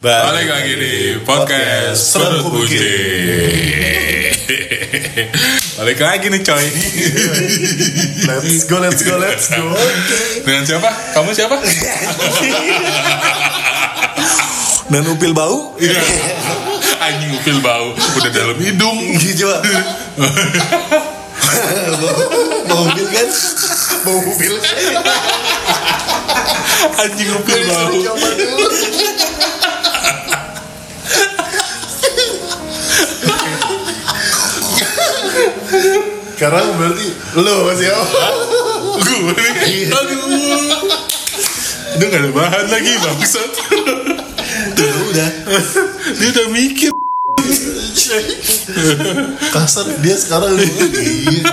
Balik lagi di podcast Serut Kunci. Balik lagi nih coy. Let's go, let's go, let's go. Dengan siapa? Kamu siapa? Dan upil bau. Iya. Anjing upil bau udah dalam hidung. Gitu coba. Bau upil kan? Bau upil. Anjing upil bau. Sekarang berarti lo siapa? Gue nih. Aduh. Udah gak ada bahan lagi bangsat. Udah. Dia udah mikir. Kasar dia sekarang lagi.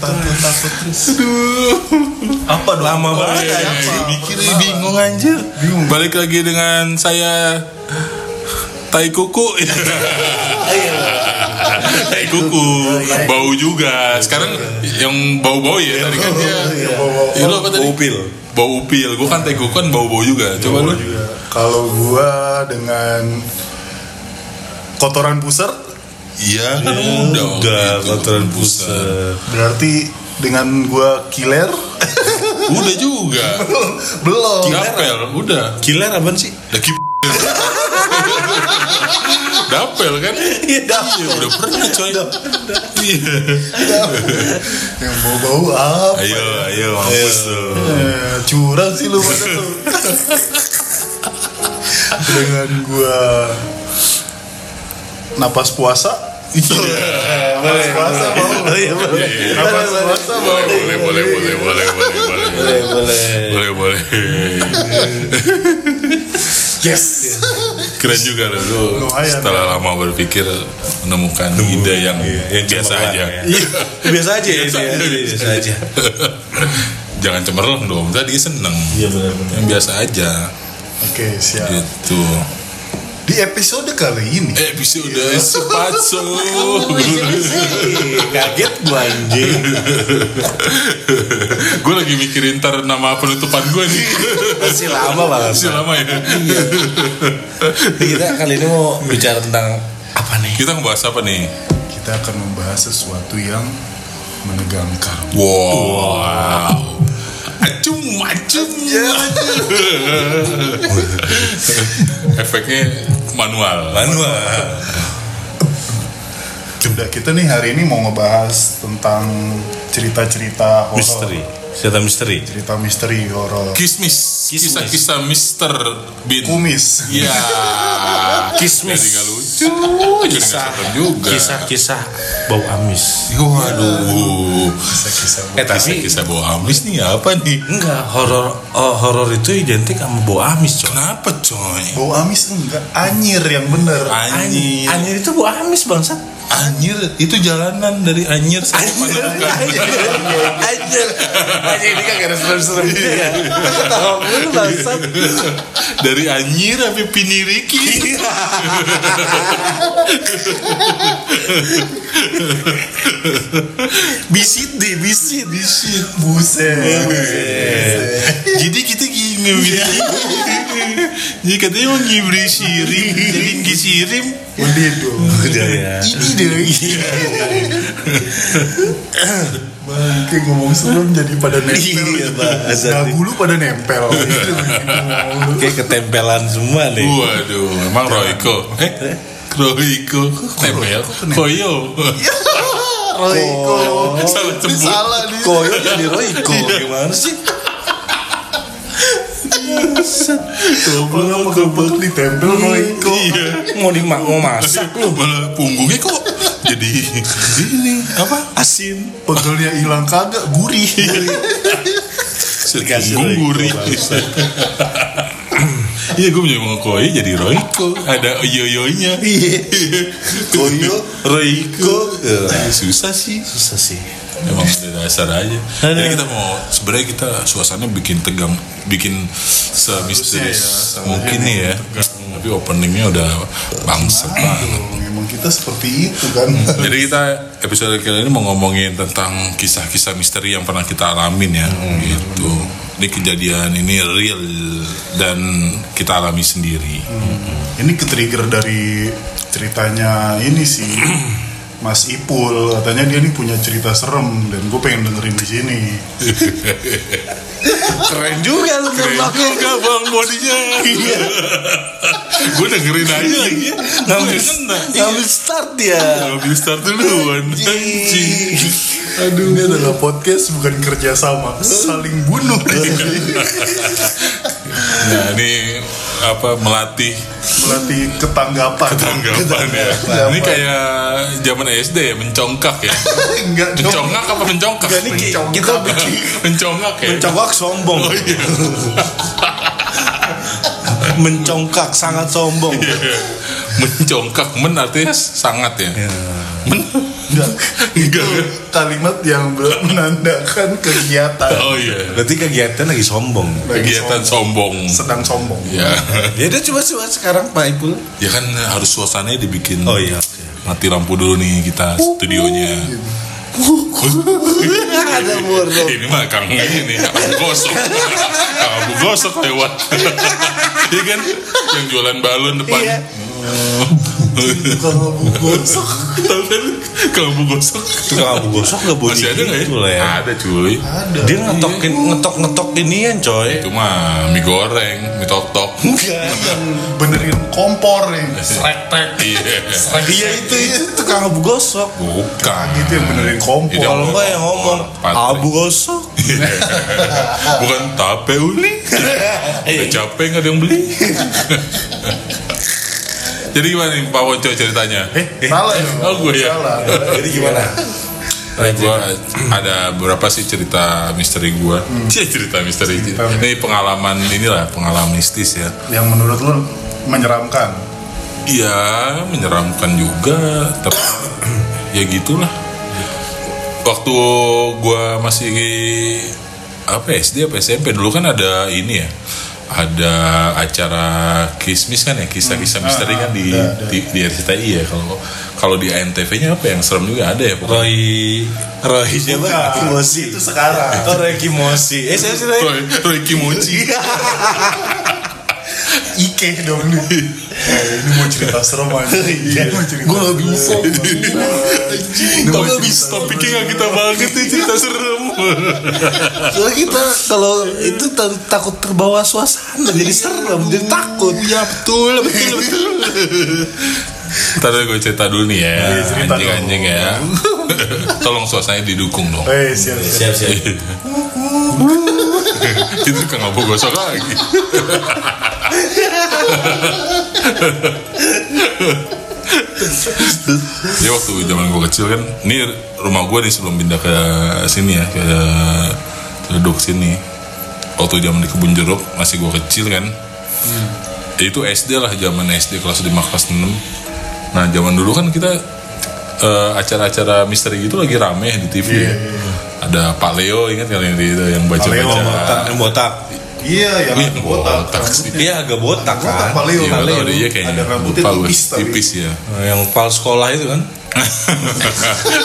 Takut takut terus. Aduh. Apa dong? Lama banget Apa? anjing. Mikirnya bingung anjir. Bingung. Balik lagi dengan saya Tai kuku. Tai kuku. Bau juga. Sekarang yang bau-bau ya Tadi kan. Dia Iya, lu apa tadi? Bau upil. Bau upil. Gue kan tai kuku kan bau-bau juga. Coba lu. Kalau gua dengan kotoran pusar? Iya kan udah Udah kotoran pusat. berarti dengan gua kiler? Udah juga. Belum. Dapel Udah. Killer apaan sih? Udah Dapel kan Iya, Iya udah pernah coy Iya Yang bau bau apa? Ayo ayo mampus tuh Eh, curang sih lu pada tuh. dengan gua napas puasa. napas puasa mau. iya boleh. Napas puasa mau. boleh boleh boleh boleh boleh boleh boleh Boleh boleh. Yes. keren juga loh lu Lumayan, setelah lama berpikir menemukan ide yang, Yang biasa aja ya. Iya, biasa aja ya. Biasa dia. aja. Biasa aja. jangan cemerlang dong tadi seneng Iya benar benar. yang biasa aja Oke, siap. gitu Di episode kali ini eh bisa udah sepatso Kaget gua anjing. gue lagi mikirin ntar nama penutupan gue nih Masih lama banget. masih lama ya Kita kali ini mau bicara tentang apa nih? kita ngebahas apa nih kita akan membahas sesuatu yang menegangkan. wow acum acum efeknya manual Manual. Udah kita nih hari ini mau ngebahas tentang cerita-cerita horor. Misteri. Cerita misteri. Cerita misteri horor. kismis kisah-kisah Mister Bin Kumis. Iya. Kismis. Jadi lucu. Serem juga. Kisah-kisah bau amis. Waduh. Kisah-kisah. Eh tapi Kisah-kisah bawa amis nih apa nih? enggak horor oh, horor itu identik sama bau amis, coy. Kenapa coy? Bau amis enggak, anyir yang bener. Anjir. Anjir itu bau amis bangsat. Anjir, itu jalanan dari Anjir sampai Panangan. Anjir. Anjir. Anjir ini kan gak serem-serem ya. Ketawa mulu bangsat. dari Anjir sampai Piniriki. Bisit deh, bisit. Bisit. Buset. Jadi kita gini gitu. Jadi katanya mau ngibri sirim, jadi ngisirim. Udah dong. Udah ya. Ini deh. Bangke ngomong serem jadi pada nempel. Iya, bahasa Nah, nih. bulu pada nempel. Gitu, ngomong. Kayak ketempelan semua nih. Waduh, emang Royko. Eh, Royko. Tempel. Koyo. Royko. Salah Ini sebut. Salah dia. Koyo jadi Royko. Gimana sih? Kalau gebek ditempel Royko. Iya. Mau dimak mau masak lu. Malah punggungnya kok jadi ini apa? Asin. Pegelnya hilang kagak, gurih. Punggung Royko, gurih. Iya gue punya mau koi jadi Royko Ada yoyonya Iya. Koyo Royko. Eh, Susah sih Susah sih. Emang udah dasar aja. Jadi kita mau Sebenarnya kita suasana bikin tegang Bikin semisterius ya, Mungkin nih ya. Tapi openingnya udah Bangsat banget. Emang kita seperti itu kan. Jadi kita episode kali ini mau ngomongin tentang kisah-kisah misteri yang pernah kita alamin ya, gitu. ini kejadian ini real dan kita alami sendiri. Ini ke-trigger dari ceritanya ini sih Mas Ipul katanya dia nih punya cerita serem dan gue pengen dengerin di sini. Keren juga lu Keren juga bang bodinya. Iya. Gue dengerin aja lagi. Ngambil, Nggak kena. ngambil start dia. Ngambil start duluan. Anjing. Aduh, ini adalah podcast bukan kerja sama, saling bunuh. Nah ini apa melatih Melatih ketanggapan. tanggapan ya. Ini kayak zaman SD ya mencongkak ya. Enggak dong. Mencongak apa mencongkak? Ini ki- kita bikin mencongak ya. mencongkak sombong. Oh iya. mencongkak sangat sombong. mencongkak men artinya sangat ya. Men Enggak. kan? Kalimat yang menandakan kegiatan. Oh iya. Berarti kegiatan lagi sombong. Lagi Kegiatan sombong. Sedang sombong. Ya. Ya udah coba coba sekarang Pak Ipul. ya kan harus suasananya dibikin. Oh iya. Mati lampu dulu nih kita studionya. Ada murno. ini mah kang ini abu gosok kang abu gosok lewat iya kan yang jualan balon depan Iya. Kalau gosok. tahu kan kang abu gosok Tukang abu gosok gak boleh masih ada nggak gitu ya? lah ya. ada cuy Ada. Dia ngetokin ngetok ngetok inian coy. itu mah mie goreng mie tok tok Enggak. benerin kompor nih. iya Iya itu itu tukang abu gosok. bukan Gitu yang benerin kompor. Itu Kalau enggak yang ngomong abu gosok. bukan tape uli udah capek nggak ada yang beli jadi gimana nih Pak Wonco ceritanya Eh, salah dong. Oh, gue ya? Salah. Jadi gimana? Nah, gua ada beberapa sih cerita misteri gua. Cie, cerita misteri. Ini pengalaman inilah, pengalaman mistis ya. Yang menurut lu menyeramkan. Iya, menyeramkan juga, tapi ya gitulah. Waktu gua masih apa ya, SD apa SMP dulu kan ada ini ya. Ada acara kismis kan ya, kisah-kisah misteri kan di, ada, ada. di di RCTI ya. Kalau kalau di ANTV-nya apa yang serem juga ada ya pokoknya. Roy Roy siapa? Bukan, Kimosi. Itu sekarang. Oh Roy Kimosi. Eh saya sih Roy. Roy, Roy Kimochi. Ike dong nih. ini mau cerita serem aja. Iya. Mau cerita. Gua nggak bisa. Kok cerita bisa topiknya gak kita banget nih cerita serem Soalnya kita kalau itu ta- takut terbawa suasana jadi serem, jadi takut. Ya betul, betul, betul Ntar gue cerita dulu nih ya Iya, cerita Anjing-anjing ya Tolong suasananya didukung dong Eh, siap, siap. siap. Itu kan gak gosok lagi Jadi waktu zaman gue kecil kan Ini rumah gue nih sebelum pindah ke sini ya Ke Duduk sini. Waktu zaman di kebun jeruk Masih gue kecil kan. Itu SD lah zaman SD kelas 5 kelas 6 Nah zaman dulu kan kita eh, Acara-acara misteri gitu lagi rame di TV ya. Ada Pak Leo ingat kali yang di itu yang baca-baca? Yang botak. Iya, yang Iya, botak. botak rambutnya. Iya agak botak Botak kan. Pak Leo. Iya, Pak nggak tahu Leo. deh, iya kayaknya Ada rambutnya gue. tipis tapi. tipis ya Yang pal sekolah itu kan.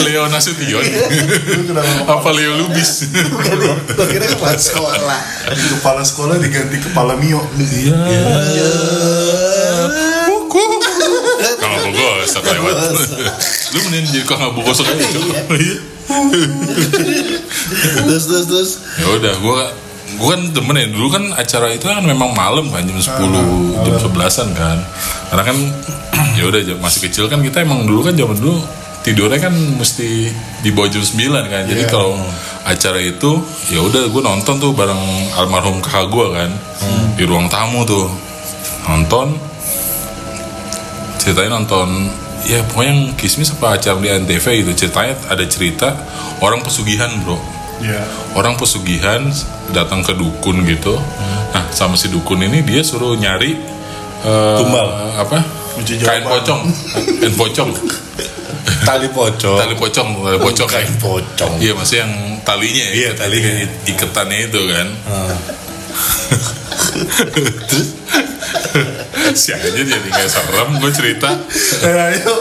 Leo Nasution Lu kenapa apa Leo Lubis Lo kira kepala sekolah. di kepala sekolah diganti kepala Mio? iya Abu Gosok lewat Lu mending jadi Kang Abu Gosok aja Iya Terus terus terus. Ya udah gue gue kan temen ya dulu kan acara itu kan memang malam kan jam 10 jam 11an kan. Karena kan ya udah masih kecil kan kita emang dulu kan zaman dulu tidurnya kan mesti di bawah jam 9 kan. Jadi Iya. kalau acara itu ya udah gue nonton tuh bareng almarhum kakak gue kan di ruang tamu tuh. Nonton. Ceritanya nonton ya pokoknya yang kismis apa acara di antv gitu. Ceritanya ada cerita orang pesugihan bro Iya. orang pesugihan datang ke dukun gitu. Nah sama si dukun ini dia suruh nyari eh, Tumbal. apa? Kain pocong. Kain pocong. Tali pocong. tali pocong tali pocong. Kain pocong. iya maksudnya yang talinya ya Iya, talinya. ik- iketannya itu kan. Si aja jadi kayak serem gue cerita. Eh, ayo,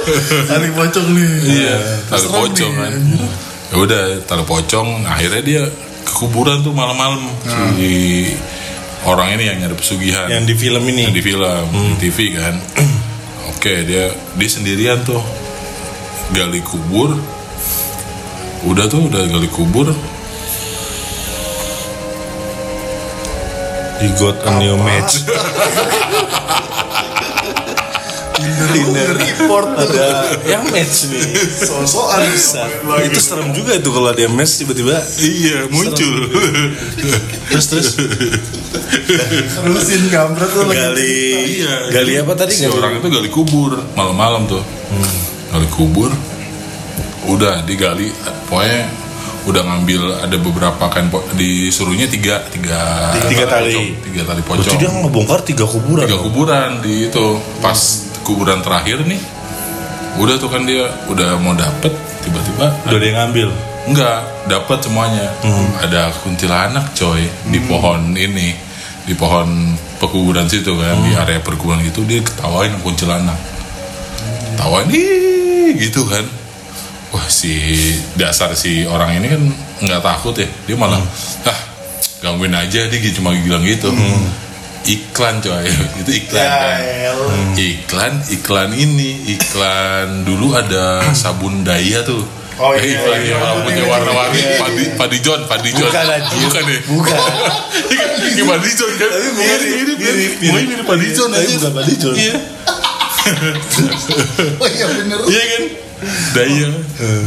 tali pocong nih. iya tali Serem pocong kan udah tali pocong akhirnya dia ke kuburan tuh malam-malam. Si orang ini yang nyari pesugihan. Yang di film ini. yang di film di TV kan. Oke dia dia sendirian tuh. Gali kubur. Udah tuh udah gali kubur. He got a new match. Tinder report ada yang match nih. sosokan Bisa. Itu serem juga itu kalau dia match tiba-tiba. Iya muncul. Terus terus? Terusin kampret tuh lagi. Gali. Iya. gali apa tadi? Si Gali- orang itu gali kubur malam-malam tuh. Gali kubur. Udah digali. Pokoknya udah ngambil ada beberapa kain po- disuruhnya tiga tiga Tiga tali. pocong, tiga tali Berarti pocong. dia ngebongkar tiga kuburan. tiga kuburan di itu. Pas kuburan terakhir nih udah tuh kan dia udah mau dapet tiba-tiba Udah dia ngambil. enggak dapat semuanya. Ada kuntilanak coy di pohon ini di pohon pekuburan situ kan di area perkebunan gitu dia ketawain kuntilanak. Tawain ih gitu kan. Wah si dasar si orang ini kan nggak takut ya. Dia malah ah gangguin aja dia cuma bilang gitu iklan coy. Itu iklan Ya, kan? Elah. iklan iklan ini iklan dulu ada sabun daya tuh. Oh, Eh, iya, iklan iya, yang iya, rambutnya iya, warna-warni. iya, iya. padi padi John padi John. Bukan, bukan ya? Bukan. Ini padi John kan? Tapi mirip, mirip mirip. Mirip, mirip. Padi John Tapi aja. bukan Padi John. iya. Oh iya bener. Iya kan? Daya.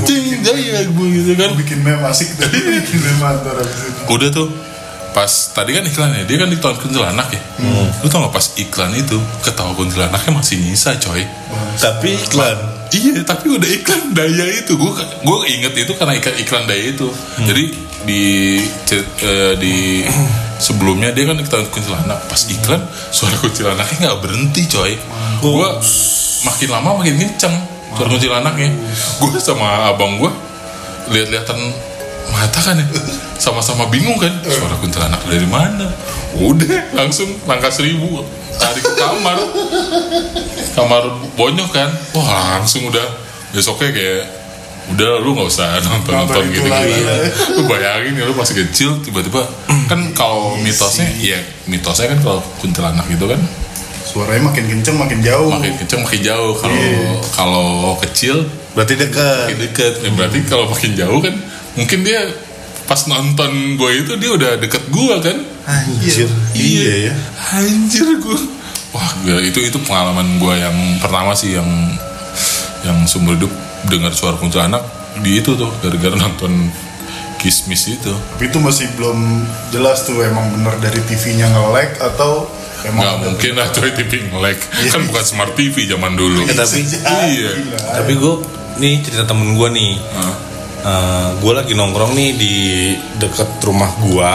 Cing daya gue gitu kan? Bikin meme asik bikin meme antar abis itu. Udah tuh pas tadi kan iklannya dia kan di tahun kuntilanak ya lu tau gak pas iklan itu ketawa kuntilanaknya masih nyisa coy Tapi iklan. Iya, tapi udah iklan daya itu. Gue gue inget itu karena iklan iklan daya itu. Jadi di eh, di sebelumnya dia kan kita kuntilanak. Pas iklan suara kuntilanaknya nggak berhenti, coy. Gue makin lama makin kenceng suara kuntilanaknya. Gue sama abang gue lihat-lihatan mata kan ya? Sama-sama bingung kan? Suara kuntilanak dari mana? Udah langsung langkah seribu. Tarik ke kamar. Kamar bonyok kan? Wah langsung udah. Besoknya kayak udah lu nggak usah nonton nonton Nonton itu gitu gitu ya. lu bayangin ya lu masih kecil tiba-tiba kan kalau mitosnya ya mitosnya kan kalau kuntilanak gitu kan? Suaranya makin kenceng makin jauh. Makin kenceng makin jauh. Kalau Iya. kalau kecil Berarti dekat. makin deket. Ya, berarti kalau makin jauh kan mungkin dia pas nonton gue itu dia udah deket gue kan Anjir. Iya ya. Anjir gue. Wah, gila, itu itu pengalaman gue yang pertama sih yang yang seumur hidup dengar suara kuntilanak di itu tuh gara-gara nonton Kismis itu. tapi itu masih belum jelas tuh emang bener dari TV-nya nge-lag atau emang Nggak mungkin lah coy TV nge-lag. Kan bukan smart TV zaman dulu. Eh, tapi iya. tapi gue nih cerita temen gue nih. Hah? gue lagi nongkrong nih di deket rumah gue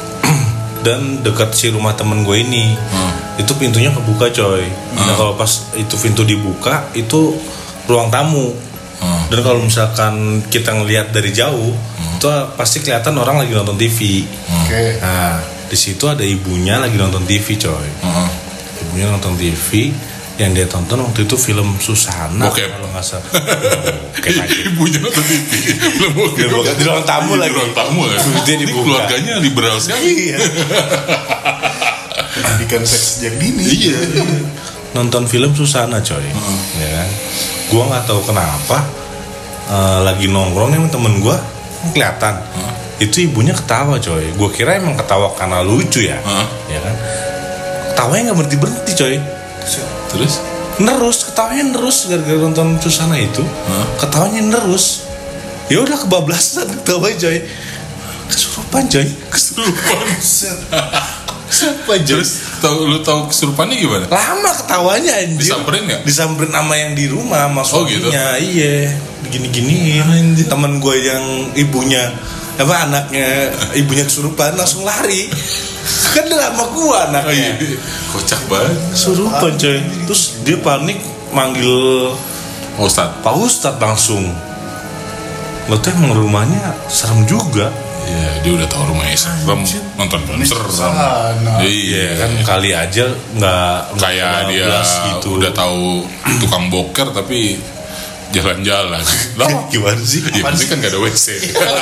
dan deket si rumah temen gue ini. Hmm. itu pintunya kebuka coy. Nah kalau pas itu pintu dibuka itu ruang tamu. Hmm. dan kalau misalkan kita ngelihat dari jauh itu pasti kelihatan orang lagi nonton TV oke. Nah di situ ada ibunya lagi nonton TV coy. Heeh. ibunya nonton TV yang dia tonton waktu itu film Susana Bokep. kalau nggak salah. Ibunya. Belum Di ruang- di ruang tamu Di lagi. ruang tamu ya. Dia dibuka. keluarganya liberal sekali. Iya. pendidikan seks sejak dini Iya. nonton film Susana coy ya kan gua nggak tahu kenapa eh, lagi nongkrong nih sama temen gua kelihatan itu ibunya ketawa coy gua kira emang ketawa karena lucu ya ya kan ketawanya nggak berhenti berhenti coy Terus? Nerus ketawanya nerus gara-gara nonton Susana itu. Ketawanya nerus. Ya udah kebablasan ketawanya coy kesurupan coy kesurupan. coy Terus tahu lu tahu kesurupannya gimana? lama ketawanya anjir. Disamperin nggak? disamperin sama yang di rumah sama Oh, gitu? iya gini giniin temen gue yang ibunya apa anaknya ibunya kesurupan langsung lari. Kan udah sama gue Oh anaknya iya, kocak banget. kesurupan coy terus dia panik manggil Ustaz. Pak Ustadz langsung. Lo tuh emang rumahnya serem juga. Iya, dia udah tahu rumahnya serem, nonton film serem. Susana. Iya, kan kali aja nggak kayak dia gitu. udah tahu tukang boker tapi jalan-jalan lah Gimana sih? ya pasti kan gak ada WC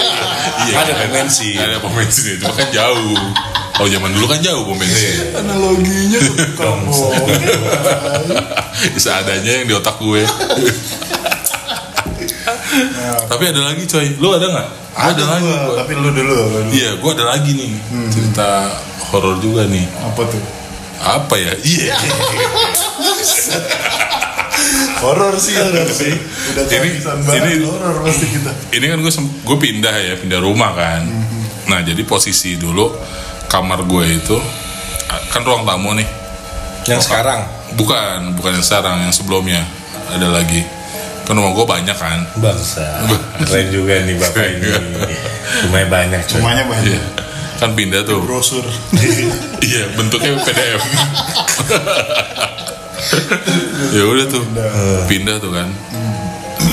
iya Ada kan? pom bensin. ada pom bensin itu kan jauh kalau zaman dulu kan jauh pom bensin Analoginya kamu. seadanya yang di otak gue tapi ada lagi coy lu ada nggak ada, lagi gua, gua. Tapi lu dulu, lu dulu. iya gue ada lagi nih cerita horor juga nih Apa tuh? apa ya iya Horor sih, horor sih. Udah banget ini- horor pasti kita. ini kan gue gue pindah ya pindah rumah kan nah jadi posisi dulu kamar gue itu kan ruang tamu nih Yang sekarang bukan bukan yang sekarang yang sebelumnya ada lagi kan rumah gue banyak kan bangsa. Keren juga nih bapak ini. Lumayan banyak coy. Rumahnya banyak. Iya. kan pindah tuh Brosur. iya bentuknya PDF ya udah tuh pindah. tuh kan.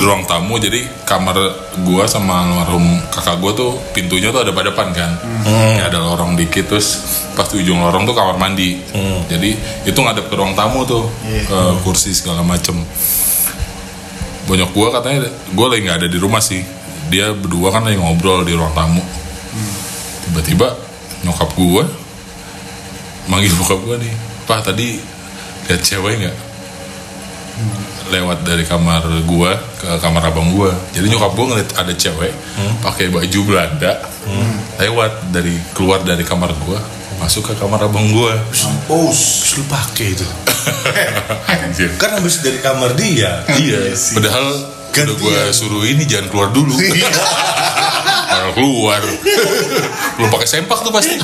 Ruang tamu jadi kamar gua sama almarhum kakak gua tuh pintunya tuh ada pada depan kan. Kayak ada lorong dikit terus pas di ujung lorong tuh kamar mandi. Jadi itu ngadep ke ruang tamu tuh Iya. ke kursi segala macem. Banyak gua katanya gua lagi nggak ada di rumah sih. Dia berdua kan lagi ngobrol di ruang tamu. Tiba-tiba nyokap gua manggil bokap gua nih. Pak tadi lihat cewek nggak? Lewat dari kamar gua ke kamar abang gua. Jadi nyokap gua ngeliat ada cewek pakai baju Belanda lewat dari keluar dari kamar gua masuk ke kamar abang gua. Mampus. Lu pakai itu. Anjir. Kan habis dari kamar dia. iya padahal udah gua suruh ini jangan keluar dulu. Malah keluar. Belum pakai sempak tuh pasti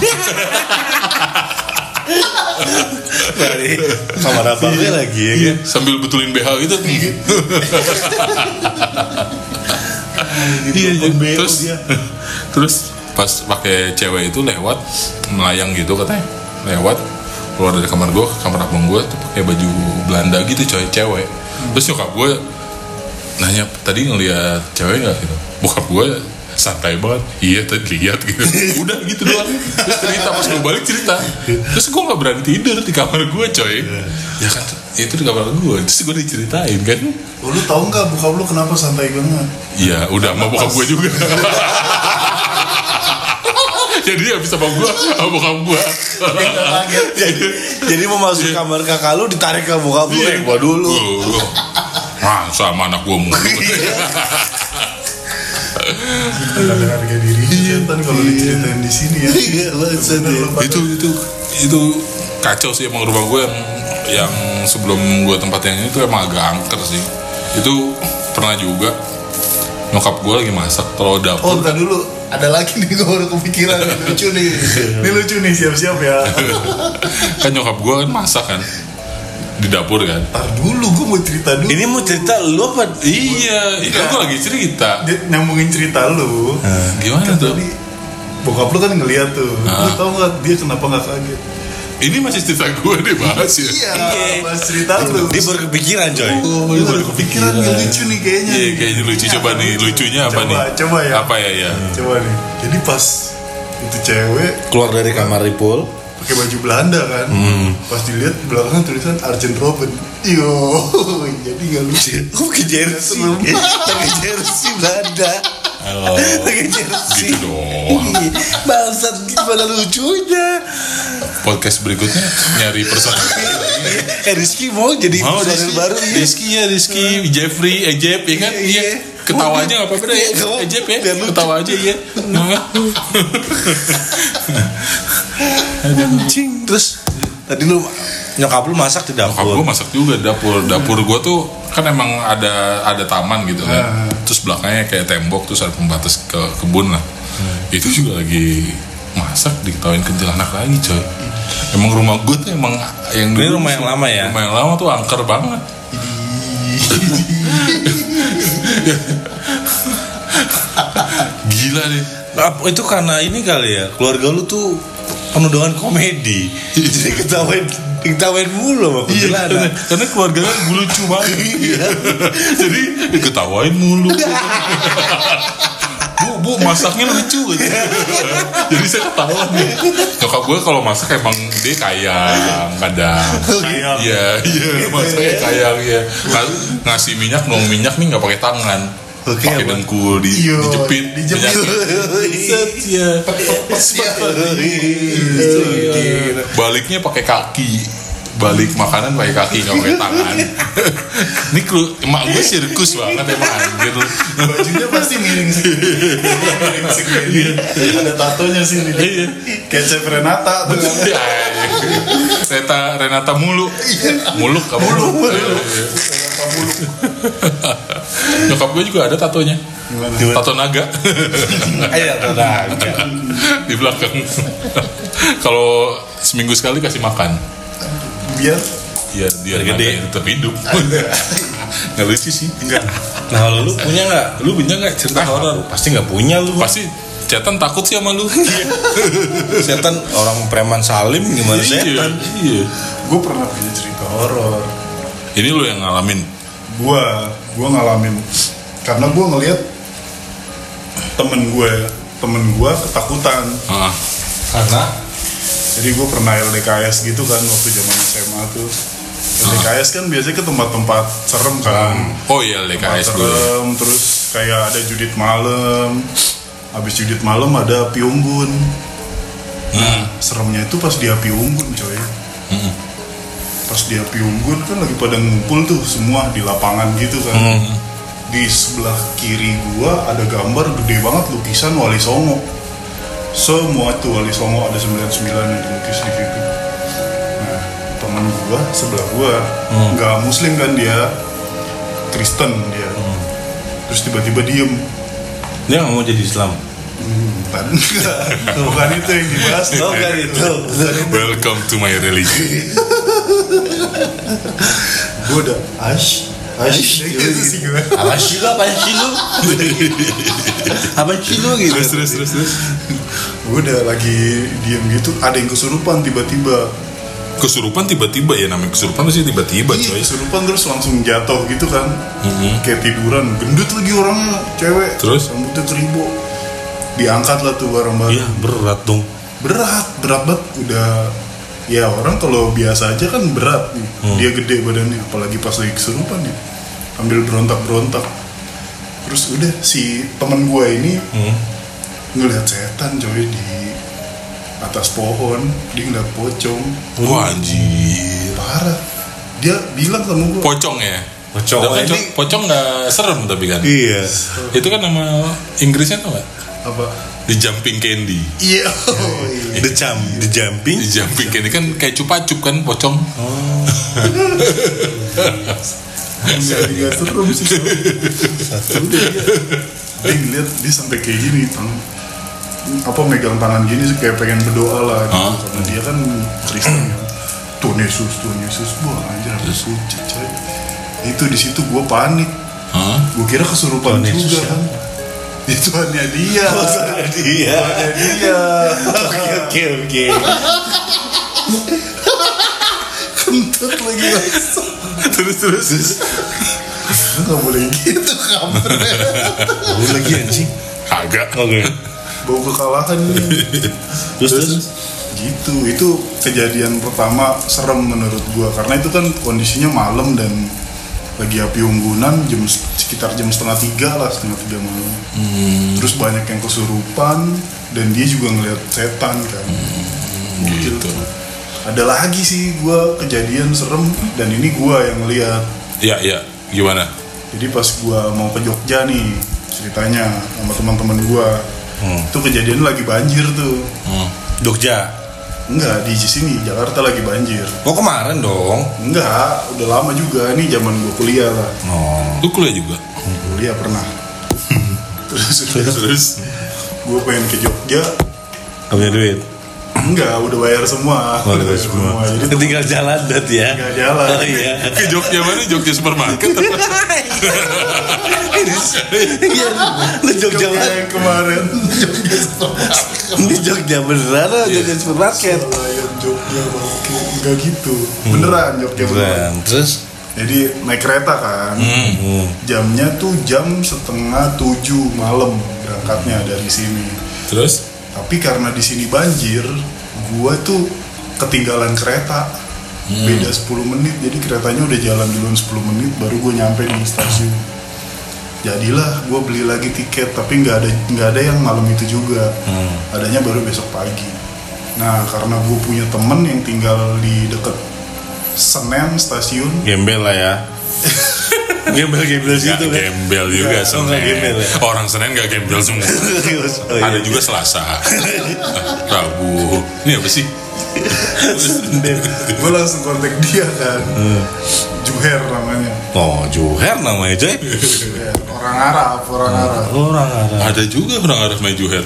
Dari kamar abangnya lagi ya kan. sambil betulin BH gitu. Iya. Iya. terus terus pas pakai cewek itu lewat melayang gitu katanya. Lewat keluar dari kamar gue kamar abang gue tuh pakai baju Belanda gitu coy cewek. Terus nyokap gue nanya tadi ngeliat cewek nggak? Gitu. Bokap gue santai banget iya tadi lihat gitu udah gitu doang terus cerita pas gue balik cerita terus gue nggak berani tidur di kamar gue coy ya kan itu di kamar gue terus gue diceritain kan Oh, lu tau nggak bokap lu kenapa santai banget? Iya, udah sama bokap gue juga. Jadi ya bisa sama gue, sama bokap gue. jadi, jadi mau masuk kamar kakak lu ditarik ke bokap lu. Iya. Eh, gua dulu. Lu, lu. Nah, sama anak gue mulu. Ada harga diri setan kalau diceritain di sini ya. Iya, itu itu itu kacau sih emang rumah gue yang yang sebelum gue tempat yang ini tuh emang agak angker sih. Itu pernah juga nyokap gue lagi masak kalau Oh, dapur entar dulu. Ada lagi nih gue baru kepikiran Ini lucu nih. Ini lucu nih siap-siap ya. kan nyokap gue kan masak kan di dapur kan Ntar dulu gue mau cerita dulu. Ini mau cerita lu apa? iya itu gue lagi cerita Dia nyambungin cerita lu. gimana Kan tuh tadi bokap lu kan ngeliat tuh. Ah. Lu tau gak dia kenapa gak kaget? ini masih cerita gue deh bahas ya Iya, pas cerita lu. Dia baru kepikiran coy. Oh, lu baru kepikiran nih lucu nih kayaknya. Iya kayaknya lucu coba nih lucunya apa Coba, nih? coba ya. Apa ya ya? Coba nih. Jadi pas itu cewek Keluar dari kamar Ripul. Pakai baju Belanda kan. Hmm. Pas dilihat belakang tulisan Arjen Robben. Yo, jadi gak lucu. Gue ke jersey. Pakai jersey Belanda. Halo. Pakai jersey. Gitu dong. Bangsat gimana lucunya? Podcast berikutnya nyari personal. Eh Rizky mau jadi Mau personil Rizky, baru iya. Rizky ya Rizky, Jeffrey, Ejep ya kan? Iya. Ketawa aja nggak apa-apa deh. Iya, ya, Biar lucu. ketawa aja ya. Anjing. Terus tadi lu nyokap lu masak di Nyokap dapur. gue masak juga di dapur. Dapur gue tuh kan emang ada ada taman gitu kan. Terus belakangnya kayak tembok terus ada pembatas ke kebun lah. Itu juga lagi masak diketawain kuntilanak lagi coy. Emang rumah gue tuh emang yang Ini rumah yang lama ya? Rumah yang lama tuh angker banget. Gila. Apa- itu karena ini kali ya keluarga lu tuh penuh dengan komedi jadi ketawain ketawain mulu sama Iya, karena, kuntilanak karena keluarganya lucu banget. Jadi diketawain mulu. Bu bu masaknya lucu. Gitu jadi saya ketawa nih. Nyokap gue kalau masak emang dia kayang kadang. Kayang. iya iya masaknya kayang ya Ng- ngasih minyak nuang minyak nih nggak pakai tangan. Oke, pakai dengkul di, Iya, dijepit dijepit. Set, ya. Baliknya pakai kaki balik makanan pakai kaki nggak pakai tangan. Ini kru emak gue sirkus banget emang anjir. Bajunya pasti miring sih. Miring segini ada tatonya sih di Iya. Chef Renata tuh. Ya, iya. Renata Renata muluk muluk kamu muluk nyokap gue juga ada tatonya. Gimana? Tato naga. Ayo, tenang. di belakang. Kalau seminggu sekali kasih makan biar Iya, dia Biar gede. tetap hidup. Nggak lucu sih. Enggak. Nah, kalau lu punya nggak? lu punya nggak cerita horor? Pasti nggak punya lu. pasti cetan takut sih sama lu. Setan orang preman salim gimana iya. setan? iya. Gue pernah punya cerita horor. Ini lu yang ngalamin? Gue gue ngalamin. Karena gue ngelihat temen gue temen gue ketakutan. Ah Karena jadi gue pernah LDKS gitu kan waktu zaman SMA tuh. LDKS kan biasanya ke tempat-tempat serem kan. Oh iya tempat LKS gue serem terus kayak ada judit malam habis judit malam ada api unggun. Hmm. seremnya itu pas di api unggun coy. Hmm. pas di api unggun kan lagi pada ngumpul tuh semua di lapangan gitu kan. Hmm. di sebelah kiri gua ada gambar gede banget lukisan Wali Songo semua tuh Wali Songo ada 99 yang dilukis di situ. Nah temen gua sebelah gua nggak muslim kan dia Kristen dia. Terus tiba-tiba diem. Dia nggak mau jadi Islam. Bukan, bukan itu yang dibahas. Oh, bukan itu. welcome to my religion. Gue udah ash ash gitu sih gue Apa sih lu? Apa sih lu? Apa sih lu? Gitu? terus terus terus terus gue udah lagi diem gitu ada yang kesurupan tiba-tiba. Kesurupan tiba-tiba ya namanya kesurupan pasti tiba-tiba iya coy. kesurupan terus langsung jatuh gitu kan. Mhm. kayak tiduran gendut lagi orangnya cewek. Terus? rambutnya keribo diangkat lah tuh bareng-bareng. Iya berat dong. berat berat banget. Udah ya orang kalau biasa aja kan berat nih. Dia gede badannya apalagi pas lagi kesurupan ya. Ambil berontak berontak terus udah si temen gue ini Hmm. Ngeliat setan coy di atas pohon dia ngeliat pocong. Wah anjir. Parah. Dia bilang sama gue pocong ya? Pocong. Tapi Ini- co- pocong nggak serem tapi kan? Iya. itu kan nama Inggrisnya tau gak apa? Di jumping candy. Iya. Oh, iya. The jump, the jumping. di jumping candy. Kan kayak cupa-cup kan pocong. Nggak nggak serem sih Satu dia. Dia ngeliat dia sampai kayak gini tang apa megang tangan gini sih kayak pengen berdoa lah gitu. Hah? karena dia kan Kristen. Kan Tuhan Yesus Tuhan Yesus wah anjir aku pucat itu di situ gue panik. Hah? gue kira kesurupan Tuhan Yesus juga. kan itu hanya dia. Iya. hanya dia. Oke oke oke. kentut lagi langsung terus terus terus. Nggak boleh gitu kamarnya Lu lagi anjing. kagak. Oke. Bau kekalahan. Terus terus. gitu. Itu kejadian pertama serem menurut gua. Karena itu kan kondisinya malam dan lagi api unggunan jam sekitar jam setengah tiga lah setengah tiga malam. Terus banyak yang kesurupan dan dia juga ngeliat setan kan. Gokil. gitu. ada lagi sih gua kejadian serem dan ini gua yang ngeliat ya ya. Gimana? Jadi pas gua mau ke Jogja nih ceritanya sama teman-teman gua Hmm. itu kejadian lagi banjir tuh Hmm. Jogja. enggak di sini Jakarta lagi banjir Oh kemarin dong. Enggak, udah lama juga nih zaman gue kuliah lah. Oh. lu kuliah juga Kuliah pernah. terus terus terus gue pengen ke Jogja. Gak punya duit. Enggak, udah bayar semua. Oh, udah semua. Jadi Tinggal jalan berarti ya. tinggal jalan. Oh iya. ke Jogja mana Jogja supermarket Iya. Lu Jogja mana? yang kemarin. Jogja supermarket. Ini Jogja beneran atau Jogja supermarket? Layan Jogja. Enggak gitu. Beneran Jogja beneran. Beneran. Terus? jadi naik kereta kan Hmm. jamnya tuh jam setengah tujuh malam berangkatnya dari sini Terus? Tapi karena di sini banjir gua tuh ketinggalan kereta. Beda 10 menit. Jadi keretanya udah jalan duluan 10 menit baru gue nyampe di stasiun. Jadilah gue beli lagi tiket tapi nggak ada nggak ada yang malam itu juga. Adanya baru besok pagi. Nah karena gue punya temen yang tinggal di deket Senen stasiun. Gembel lah ya. gembel gembel Gak situ kan. gembel juga Nggak, oh, Senin. gembel ya? Orang Senin gak gembel semua. Oh, iya. Ada juga Selasa, Rabu. Ini apa sih? gue langsung kontak dia kan Juher namanya Oh, Juher namanya coy. Orang Arab orang Arab Orang Arab. Ada juga orang Arab main Juher.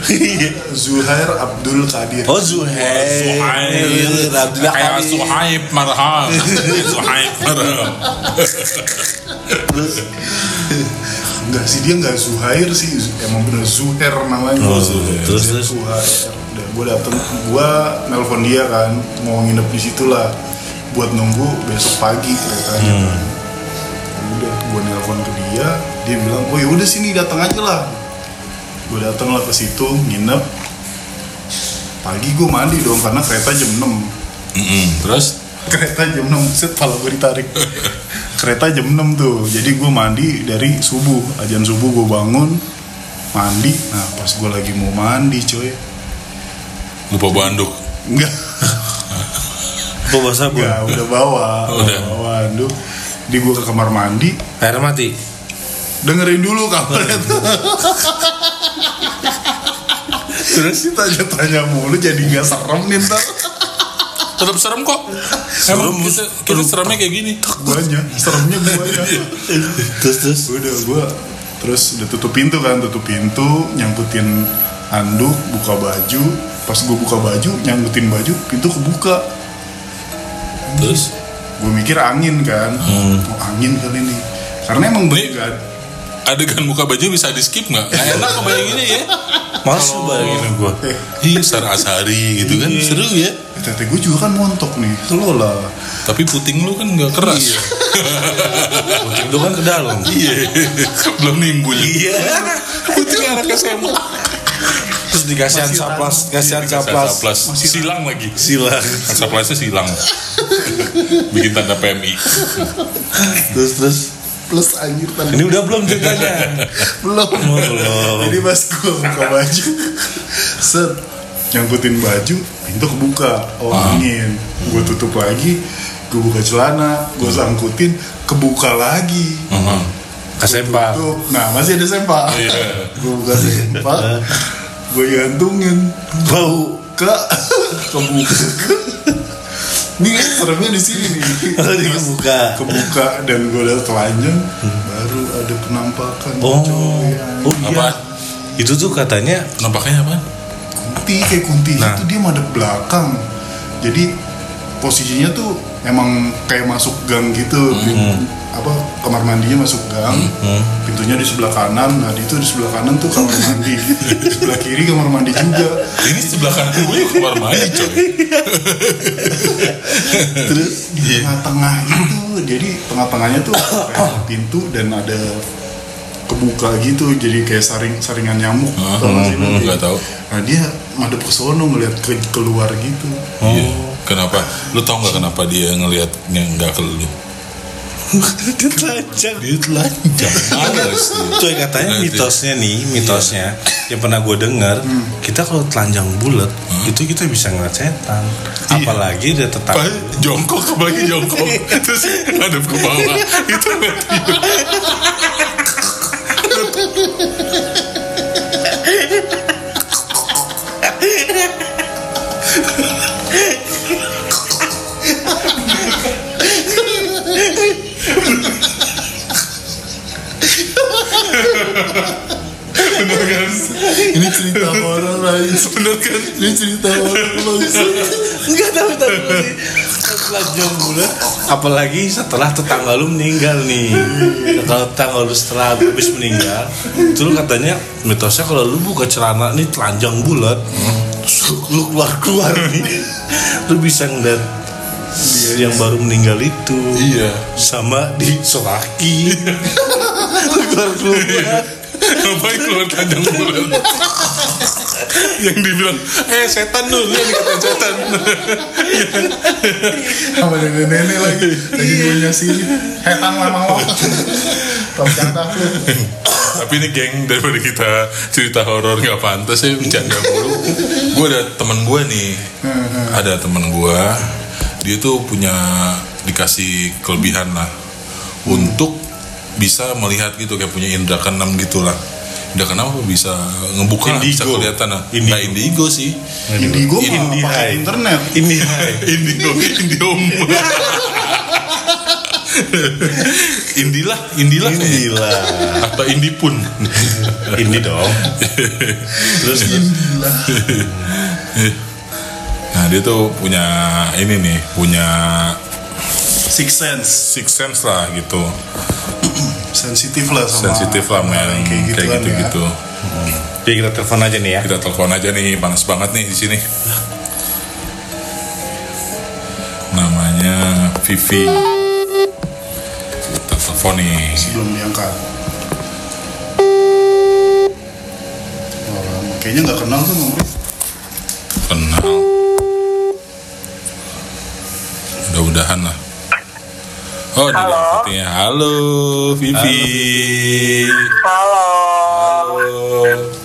Zuhair Abdul Qadir Oh, Zuher. Suhaib. Abdullah Kayak Qadir. Suhaib marham. Suhaib marham. Enggak sih dia enggak Zuhair sih emang bener Zuher namanya Oh, Zuhair. Terus, terus? Zuhair udah gue dateng gue nelpon dia kan mau nginep di situ lah buat nunggu besok pagi keretanya Hmm. Udah gue nelpon ke dia dia bilang oh yaudah sini datang aja lah gue datang lah ke situ nginep pagi gue mandi dong karena kereta jam 6 Mm-mm. Terus? kereta jam 6 set pala gue ditarik kereta jam 6 tuh jadi gue mandi dari subuh ajan subuh gue bangun mandi nah pas gue lagi mau mandi coy Lupa banduk. enggak Apa bahasa bu? enggak udah bawa Udah. bawa anduk di gue ke kamar mandi. Air mati. dengerin dulu kabarnya tuh terus? Tanya-tanya mulu jadi nggak serem nih ntar Tetap serem kok. Emang kita, kita seremnya kayak gini. guanya. Seremnya guanya. Terus terus. udah gue terus udah tutup pintu kan tutup pintu nyangkutin handuk buka baju. Pas gue buka baju nyangkutin baju pintu kebuka. Terus? Gue mikir angin kan oh, angin kali ini karena emang bener kan Adegan buka baju bisa di skip nggak? Nggak enak kok kayak gini ya. Masuk bayangin gua. eh Iya, secara asari gitu kan. Seru ya. tete gue juga kan montok nih lo lah Tapi puting lu kan nggak keras. Itu kan ke dalam. Iya. Belum nimbul. Iya. Puting anak SMA. Terus dikasihan saplas, kasihan Saplas. Silang lagi. Silang. Kan saplasnya silang. Bikin tanda PMI. Terus terus. plus anjir tadi Ini udah belum ceritanya. belum belum. jadi pas gue buka baju set nyangkutin baju pintu kebuka oh angin gue tutup lagi gue buka celana gue sangkutin kebuka lagi Kasempa. tutup nah masih ada sempak Iya. gue buka sempak gue gantungin Bau. ke kebuka nih seremnya di sini nih Oh, di kebuka. kebuka dan gue udah telanjang baru ada penampakan Oh. coy. Oh iya. Apa? Itu tuh katanya Nampaknya apa? kunti kayak kunti Nah. itu dia madep belakang jadi posisinya tuh emang kayak masuk gang gitu Pin- apa kamar mandinya masuk gang. Pintunya di sebelah kanan nah itu di sebelah kanan tuh kamar mandi. Di sebelah kiri kamar mandi juga. Ini sebelah kanan gue kamar mandi coy. terus di tengah-tengah itu jadi tengah-tengahnya tuh kayak pintu dan ada kebuka gitu jadi kayak saring saringan nyamuk. Tau sih lu? Nggak tahu. nah dia madep ke sono ngeliat ke keluar gitu. Iya. Kenapa? Lu tau nggak kenapa dia ngelihatnya nggak ke lu? dia telanjang. Dia telanjang. Males dia. Coy katanya Nanti. mitosnya nih, mitosnya yang pernah gue dengar, kita kalau telanjang bulat itu kita bisa ngeliat setan. Apalagi ada tetangga. Apa? Jongkok apalagi jongkok Terus ngadep ke bawah Itu ngeliat Bener kan? ini cerita horor lagi Bener kan? ini cerita horor langsung Enggak tahu tahu sih. Telanjang bulat. Apalagi setelah tetangga lu meninggal nih. Kalau tetangga lu setelah habis meninggal, itu lu katanya mitosnya kalau lu buka celana nih telanjang bulat, lu keluar keluar nih, lu bisa ngeliat yang baru meninggal itu Iya. sama di Soraki keluar keluar. Ngapain keluar tanjang bulan? yang dibilang, eh setan lu, lu yang dikatain setan. sama nenek-nenek lagi. Lagi gue nyasi hetan lama lo Tapi ini geng daripada kita cerita horor nggak pantas ya bercanda mulu. Gue ada temen gue nih, ada temen gue, dia tuh punya dikasih kelebihan lah. Untuk bisa melihat gitu kayak punya indra keenam gitu lah. Indra keenam apa bisa ngebuka bisa Indigo. kelihatan lah. Indigo. Nggak indigo sih. indigo mah Indihai. pakai internet ini Indigo, Indium. Indilah, Indilah kayaknya. inilah Apa Indipun? ini dong terus Gila. Nah dia tuh punya ini nih, punya six sense six sense lah gitu, sensitif lah sama sensitif lah men, kayak gitu kayak kan gitu-gitu. jadi kita telepon aja nih ya Kita telepon aja nih, panas banget nih di sini. Namanya Vivi. Kita telepon nih. ya. sebelum diangkat kayaknya nggak kenal tuh nomornya Kenal. Mudah-mudahan lah. Oh, dia Halo. sepertinya. Halo, Vivi. Halo. Halo.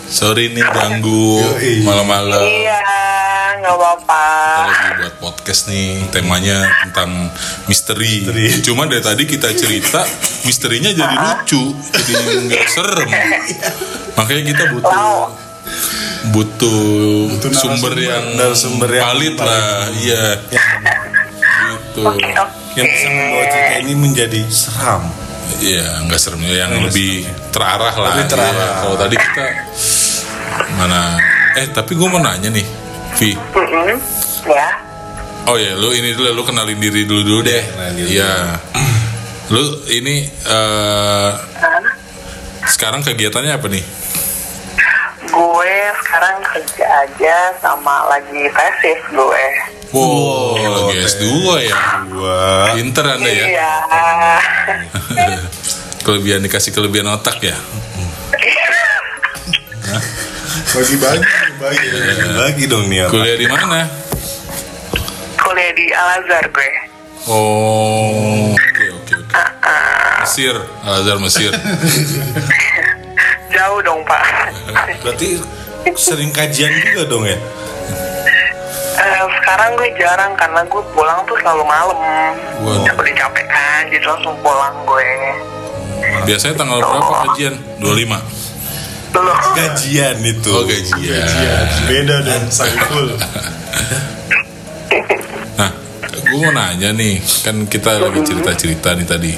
Sorry nih ganggu malam-malam. Iya, nggak apa-apa. Kita lagi buat podcast nih, temanya tentang misteri. Misteri. Cuma dari tadi kita cerita, misterinya jadi lucu, jadi nggak serem. Makanya kita butuh Wow. butuh, Butuh sumber yang Narasumber yang valid valid. lah, iya. Gitu. Oke, oke. Yang bisa membawa cerita ini menjadi seram Iya, nggak serem yang Nggak lebih terarah lah. Lebih terarah. Iya. Kalau tadi kita mana? Eh, tapi gue mau nanya nih, Vi. Ya. Oh ya, lu ini dulu, lu kenalin diri dulu dulu deh. kenalin diri Iya. Lu ini eh Hah? sekarang kegiatannya apa nih? Gue sekarang kerja aja sama lagi tesis gue. Wow, lagi teh. S2 ya. gua Pinter Anda ya. Iya. Kelebihan dikasih kelebihan otak ya. bagi bagi bagi lagi dong nih apa Kuliah di mana? Kuliah di Al Azhar gue. Oh, oke oke oke. Mesir, Al Azhar Mesir. Jauh dong pak. berarti sering kajian juga dong ya Eh, sekarang gue jarang karena gue pulang tuh selalu malam. Waduh. Udah capek kan, jadi langsung pulang gue. Biasanya tanggal berapa kajian? 25. Dulu. gajian itu Oh, gajian. beda dan Saiful Nah, gue mau nanya nih, kan kita lagi cerita-cerita nih tadi.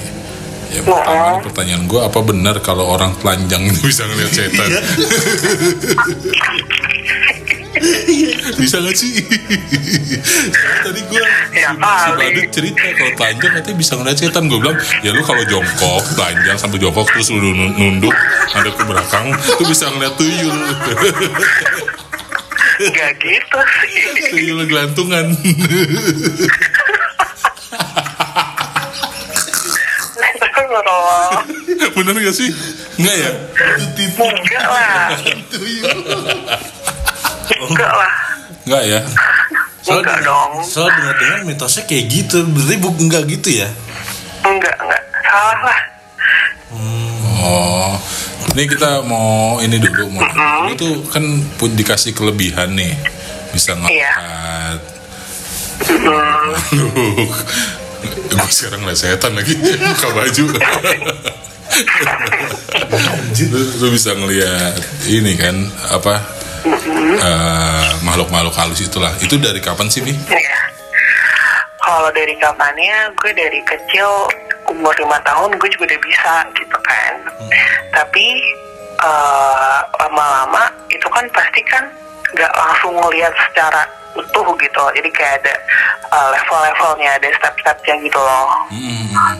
Ya pertama nih pertanyaan gue, apa benar kalau orang telanjang itu bisa ngeliat setan? bisa gak sih? Tadi gue Ya, si. Badut cerita kalau telanjang katanya bisa ngeliat setan. Gue bilang, ya lu kalau jongkok telanjang sambil jongkok terus lu nun- nunduk ada ke belakang, lu bisa ngeliat tuyul. Gak gitu sih. tuyul gelantungan. Astagfirullah. Bener gak sih? Enggak ya? Enggak lah. Enggak lah. Enggak ya? Enggak dong. soal dengar dengar mitosnya kayak gitu berarti bu enggak gitu ya Enggak, enggak. Salah lah. Oh, ini kita mau ini dulu mau lu tuh kan pun dikasih kelebihan nih bisa ngangkat. Lu, gue sekarang ngeliat setan lagi buka baju. lu, lu bisa ngeliat ini kan apa eh, makhluk-makhluk halus itulah. Itu dari kapan sih, Vi? Iya. Kalau dari kapannya, gue dari kecil umur lima tahun gue juga udah bisa gitu kan. Tapi eh, lama-lama itu kan pasti kan nggak langsung ngelihat secara utuh gitu. Jadi kayak ada eh, level-levelnya, ada step-stepnya gitu loh. Hmm,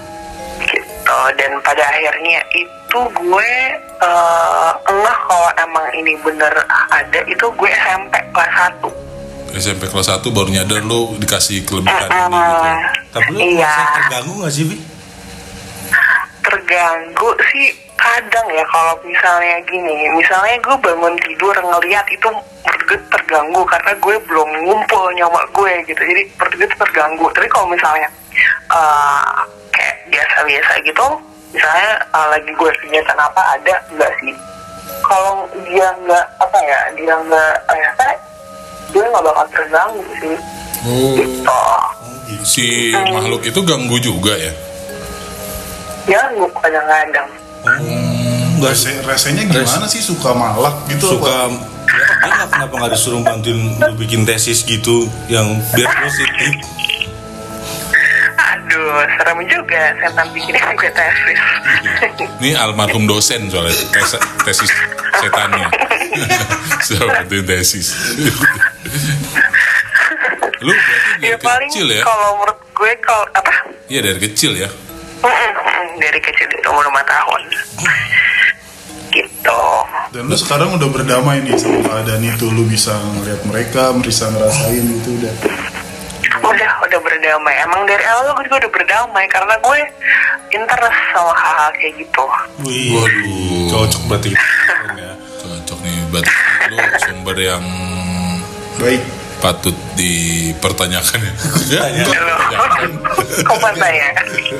gitu dan pada akhirnya itu gue enggak kalau emang ini bener ada itu gue SMP kelas 1 SMP kelas 1 baru nyadar lu dikasih kelebihan ini gitu. Tapi lu Iya. terganggu gak sih, Bi? terganggu sih kadang ya kalau misalnya gini misalnya gue bangun tidur ngeliat itu gue terganggu karena gue belum ngumpul nyawa gue gitu. Jadi menurut gue itu terganggu. Tapi kalau misalnya eh, kayak biasa-biasa gitu misalnya eh, lagi gue kegiatan apa ada enggak sih? Kalau dia nggak apa ya dia nggak rese gue nggak bakal terganggu sih. Oh, gitu. Si makhluk itu ganggu juga ya? ya gue kadang-kadang Enggak Rese, resenya gimana sih? Suka malak gitu suka apa? Dia nggak kenapa nggak disuruh bantuin lu bikin tesis gitu yang biar positif Aduh, serem juga setan bikinin gue tesis. Ini almarhum dosen soalnya tes, tesis setannya. Seperti tesis. Lu berarti ya paling kecil ya? kalau menurut gue kalau apa? Iya dari kecil ya. Dari kecil itu umur 5 tahun. Gitu. Dan lu sekarang udah berdamai nih sama keadaan itu Lu bisa ngeliat mereka, bisa ngerasain gitu udah Udah, udah berdamai. Emang dari awal gue juga udah berdamai karena gue interest sama hal-hal kayak gitu. Wih, Waduh. cocok berarti ya. Cocok nih berarti lu sumber yang Baik patut dipertanyakan ya. Tanya. Kok ya?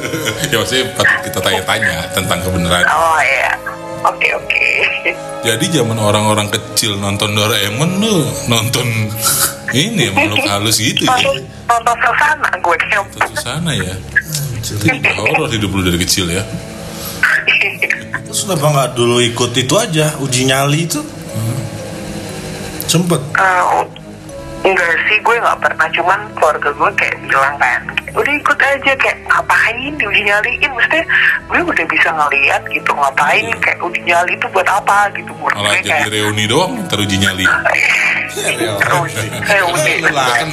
ya maksudnya patut kita tanya-tanya tentang kebenaran. Oh iya. Oke, oke. Jadi zaman orang-orang kecil nonton Doraemon lu nonton ini ya, makhluk halus gitu ya. Nonton, nonton suasana gue kayak Tentu sana ya. Jadi horor hidup lu dari kecil ya. Terus kenapa nggak dulu ikut itu aja uji nyali itu? Sempet. Eh, enggak sih gue nggak pernah. Cuman keluarga gue kayak bilang kan udah ikut aja kayak ngapain uji nyaliin? Mesti gue udah bisa ngeliat gitu ngapain kayak uji nyali itu buat apa? Gitu Malah jadi kayak reuni doang teruji nyali. reuni reuni. Kan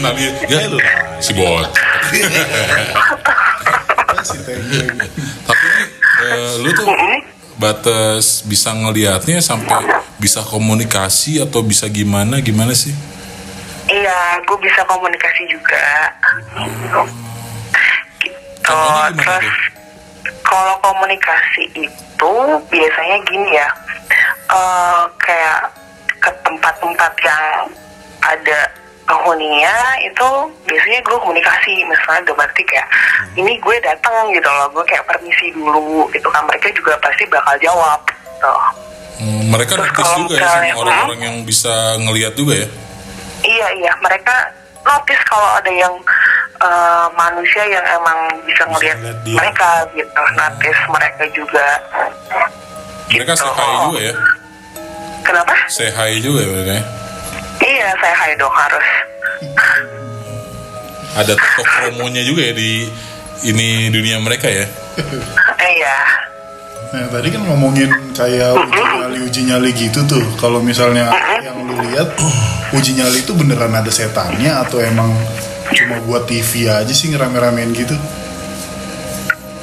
ya. Lu si bot. Tapi eh, lu tuh batas bisa ngelihatnya sampai bisa komunikasi atau bisa gimana gimana sih? Iya gue bisa komunikasi juga. Gitu. Terus kalau komunikasi itu biasanya gini ya. Eh, kayak ke tempat-tempat yang ada penghuninya itu biasanya gue komunikasi misalnya udah berarti kayak ini gue datang gitu loh gue kayak permisi dulu gitu kan. Mereka juga pasti bakal jawab gitu. Hmm, mereka Terus notice juga ya sama orang-orang yang bisa ngelihat juga ya. Iya iya mereka notice kalau ada yang eh, manusia yang emang bisa ngelihat mereka gitu notice mereka juga Mereka Gitu. say hi juga ya. kenapa Say hi juga ya mereka ya. iya hai dong harus Ada tokoh promonya juga ya di ini dunia mereka ya. iya Nah tadi kan ngomongin kayak uji nyali uji nyali gitu tuh. Kalau misalnya yang lu lihat uji nyali itu beneran ada setannya atau emang cuma buat TV aja sih ngerame-ramein gitu?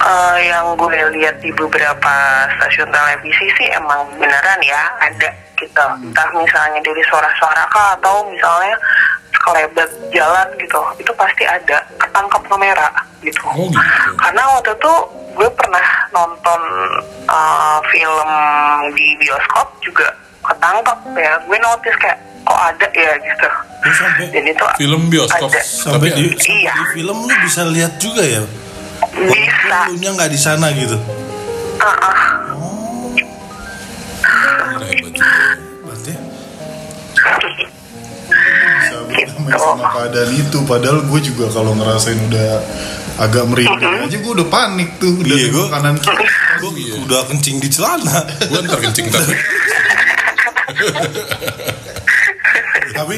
Eh, yang gue lihat di beberapa stasiun televisi sih emang beneran ya ada gitu entah misalnya dari suara-suara kah atau misalnya sekelebat jalan gitu itu pasti ada ketangkap kamera gitu Oh gitu. karena waktu itu gue pernah nonton eh, film di bioskop juga ketangkap ya gue notice kayak kok ada ya gitu Lu sampai dan itu Film bioskop. ada sampai di, Iya. di film lu bisa lihat juga ya. bisa Lu nya nggak di sana gitu. Ah, ah. Gila, hebat juga. Berarti Bisa berdamai sama keadaan itu. Padahal gue juga kalau ngerasain udah agak merinding aja gue udah panik tuh udah Iya, di gua- kanan kiri. gua udah kencing di celana. Gue ntar kencing tapi Tapi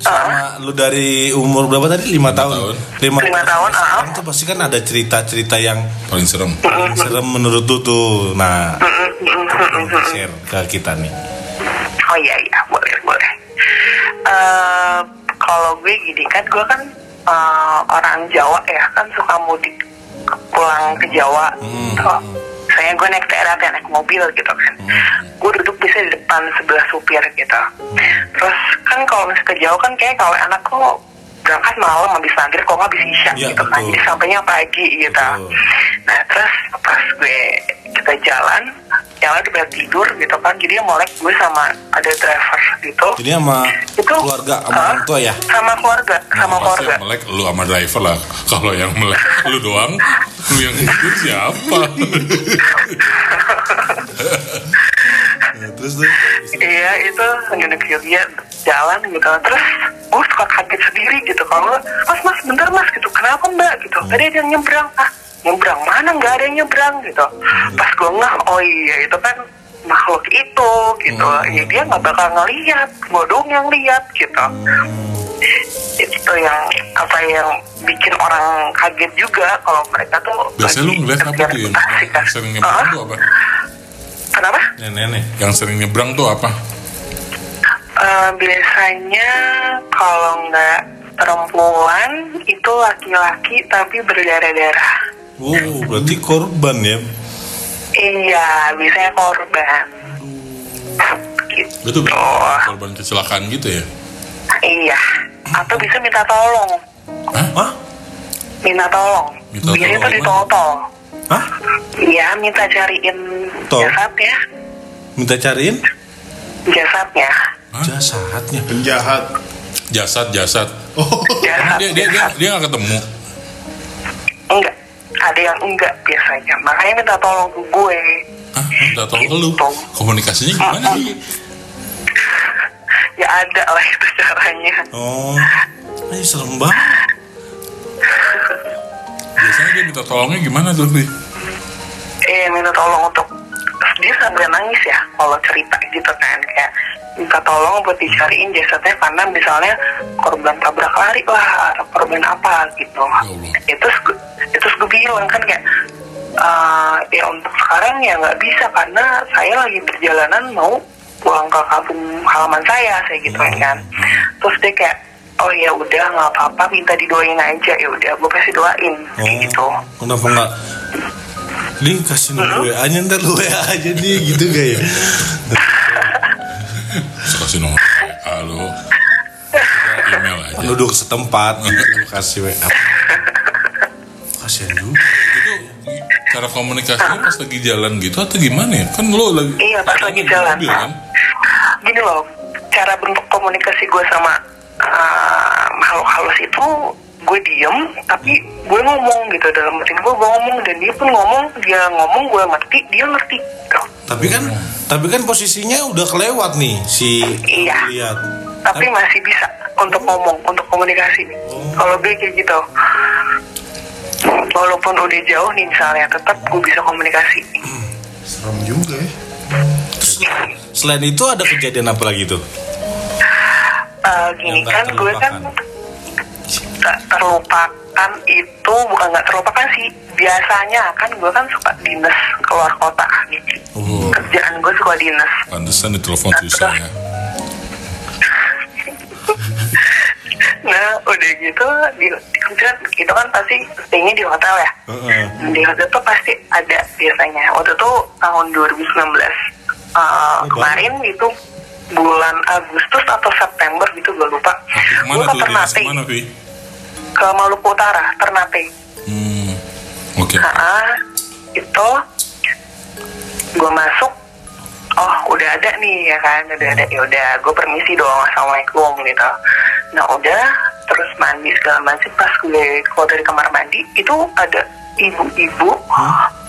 sama lu dari umur berapa tadi? Lima tahun. tahun. Lima, Lima tahun, ah. Kan tuh pasti kan ada cerita-cerita yang paling serem. paling serem menurut lu tuh. Nah, share ke kita nih. Oh iya iya. Eh kalau gue gini kan gue kan eh, orang Jawa ya kan suka mudik pulang ke Jawa. Hmm. Tuh, saya gue naik ya naik mobil gitu kan. gue duduk bisa di depan sebelah supir gitu terus kan kalau misalnya ke jauh kan kayak kalau anak lo berangkat malam habis maghrib kok habis isya Iya, gitu kan jadi sampainya pagi gitu Betul. nah terus pas gue kita jalan yang lain udah tidur gitu kan jadi yang melek gue sama ada driver gitu Jadi sama itu keluarga sama orang tua ya. sama keluarga sama Pasti keluarga. yang melek lu sama driver lah. Kalau yang melek lu doang, lu yang tidur siapa? Nah, terus. Tuh Iya itu unit dia jalan gitu. Terus gue suka kaget sendiri gitu. Kalau mas mas bentar mas gitu. Kenapa mbak? gitu. Tadi ada yang nyebrang. Ah nyebrang mana? Nggak ada yang nyebrang gitu. Pas gue ngeh oh iya itu kan makhluk itu gitu ya dia nggak bakal ngeliat gue dong yang lihat gitu itu yang apa yang bikin orang kaget juga kalau mereka tuh Biasanya lu ngeliat apa tuh yang, asik yang sering nyebrang Ah, tuh apa? kenapa nenek Yang sering nyebrang tuh apa? Eh, biasanya kalau nggak perempuan itu laki-laki tapi berdarah-darah. Oh, berarti korban ya. Iya, biasanya korban. Gitu. Itu korban kecelakaan gitu ya? Iya. Atau bisa minta tolong. Hah? Hah? Minta tolong. Minta Biasanya tolong tuh gimana? ditotol. Hah? Iya, minta cariin Tol. jasadnya. Minta cariin Jasadnya. Hah? jasadnya. penjahat Jasad, jasad. oh Jasad, Dia dia dia jasad. dia nggak ketemu. Enggak. Ada yang enggak biasanya. Makanya minta tolong ke gue. Hah? Minta tolong ke lu. Komunikasinya gimana sih? Ya ada lah itu caranya. Oh. Ini serem banget. Biasanya dia minta tolongnya gimana tuh, Bi? eh minta tolong untuk dia sambil nangis ya kalau cerita gitu kan. Kayak minta tolong buat dicariin jasadnya karena misalnya korban tabrak lari lah atau korban apa gitu. Itu itu gue bilang kan kayak "Eh, ya untuk sekarang ya nggak bisa karena saya lagi perjalanan mau pulang ke kampung halaman saya saya gitu kan. Terus dia kayak oh ya udah nggak apa-apa minta didoain aja. Ya udah gue pasti doain Oh. kayak gitu. Kenapa enggak? Nih kasih nomor WA-nya ntar lu WA aja nih gitu gak ya? Bisa kasih nomor WA lu. Email aja. Penduduk setempat gitu kasih WA. Kasihan juga. Itu cara komunikasinya pas lagi jalan gitu atau gimana ya? Kan lu lagi Iya, pas lagi jalan. mobil, kan? gini loh cara bentuk komunikasi gue sama uh, makhluk halus itu gue diem tapi gue ngomong gitu dalam batin gue gue ngomong dan dia pun ngomong dia ngomong gue ngerti dia ngerti gitu. Tapi kan tapi kan posisinya udah kelewat nih si Iya. lihat. tapi masih bisa untuk ngomong untuk komunikasi kalau gue kayak gitu walaupun udah jauh nih misalnya tetap gue bisa komunikasi serem juga ya Selain itu ada kejadian apa lagi tuh? Eh, gini kan gue kan tak terlupakan itu bukan nggak terlupakan sih. Biasanya kan gue kan suka dinas keluar kota Oh. kerjaan gue suka dinas Pantesan ditelepon susah ya. nah udah gitu di, di kerjaan itu kan pasti staynya di hotel ya. Heeh. di hotel tuh pasti ada biasanya. Waktu itu tahun 2019 Uh, kemarin itu bulan Agustus atau September gitu gue lupa. Gue ke Ternate ke mana, Vi? Ke Maluku Utara Ternate Hmm. Oke. Nah, itu gue masuk, oh udah ada nih ya kan, udah ada ya udah, gue permisi dong, assalamualaikum gitu. Nah udah, terus mandi segala macam pas gue keluar dari kamar mandi itu ada ibu-ibu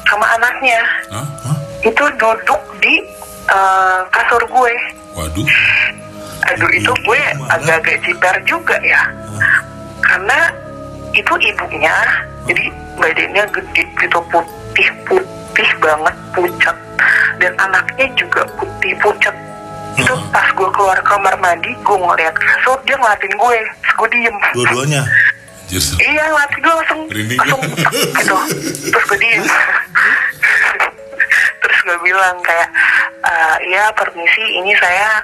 sama anaknya Hah? itu duduk di eh, kasur gue. Waduh. Aduh itu gue agak-agak jiper juga ya Karena itu ibunya Jadi badannya gede gitu putih-putih banget pucat Dan anaknya juga putih pucat Itu Heeh. pas gue keluar kamar mandi Gue ngeliat kasur dia ngeliatin gue Terus gue diem Dua-duanya. Anjir. Iya ngeliatin gue langsung. Langsung gitu Terus gue diem Terus gue bilang kayak "Eh, Iya permisi ini saya